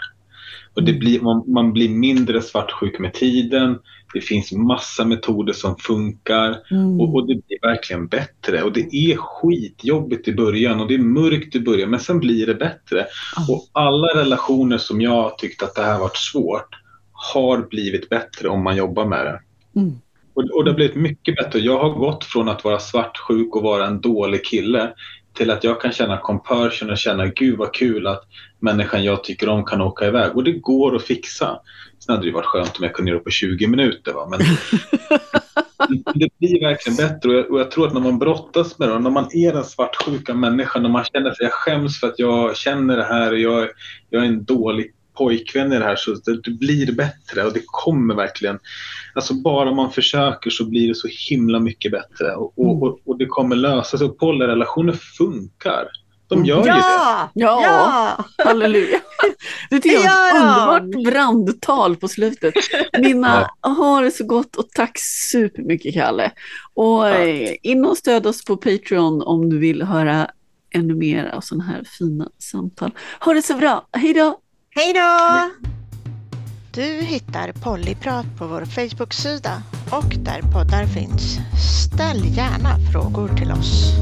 Och det blir, man, man blir mindre svartsjuk med tiden. Det finns massa metoder som funkar. Mm. Och, och det blir verkligen bättre. Och det är skitjobbigt i början och det är mörkt i början men sen blir det bättre. Ja. Och alla relationer som jag tyckte att det här varit svårt har blivit bättre om man jobbar med det. Mm. Och, och det har blivit mycket bättre. Jag har gått från att vara svartsjuk och vara en dålig kille till att jag kan känna compassion och känna gud vad kul att människan jag tycker om kan åka iväg. Och det går att fixa. Sen hade det varit skönt om jag kunde göra det på 20 minuter. Va? Men det blir verkligen bättre och jag, och jag tror att när man brottas med det, när man är den svartsjuka människan, när man känner sig jag skäms för att jag känner det här och jag, jag är en dålig pojkvän i det här så det, det blir bättre och det kommer verkligen. Alltså bara man försöker så blir det så himla mycket bättre och, och, och, och det kommer lösa sig och polyrelationer funkar. De gör ju det. Ja! Ja. ja! Halleluja. Det tycker jag var ett underbart brandtal på slutet. Minna, ha det så gott och tack supermycket Kalle. Och eh, in och stöd oss på Patreon om du vill höra ännu mer av sådana här fina samtal. Ha det så bra, hej då! Hej då! Du hittar Pollyprat på vår Facebook-sida och där poddar finns. Ställ gärna frågor till oss.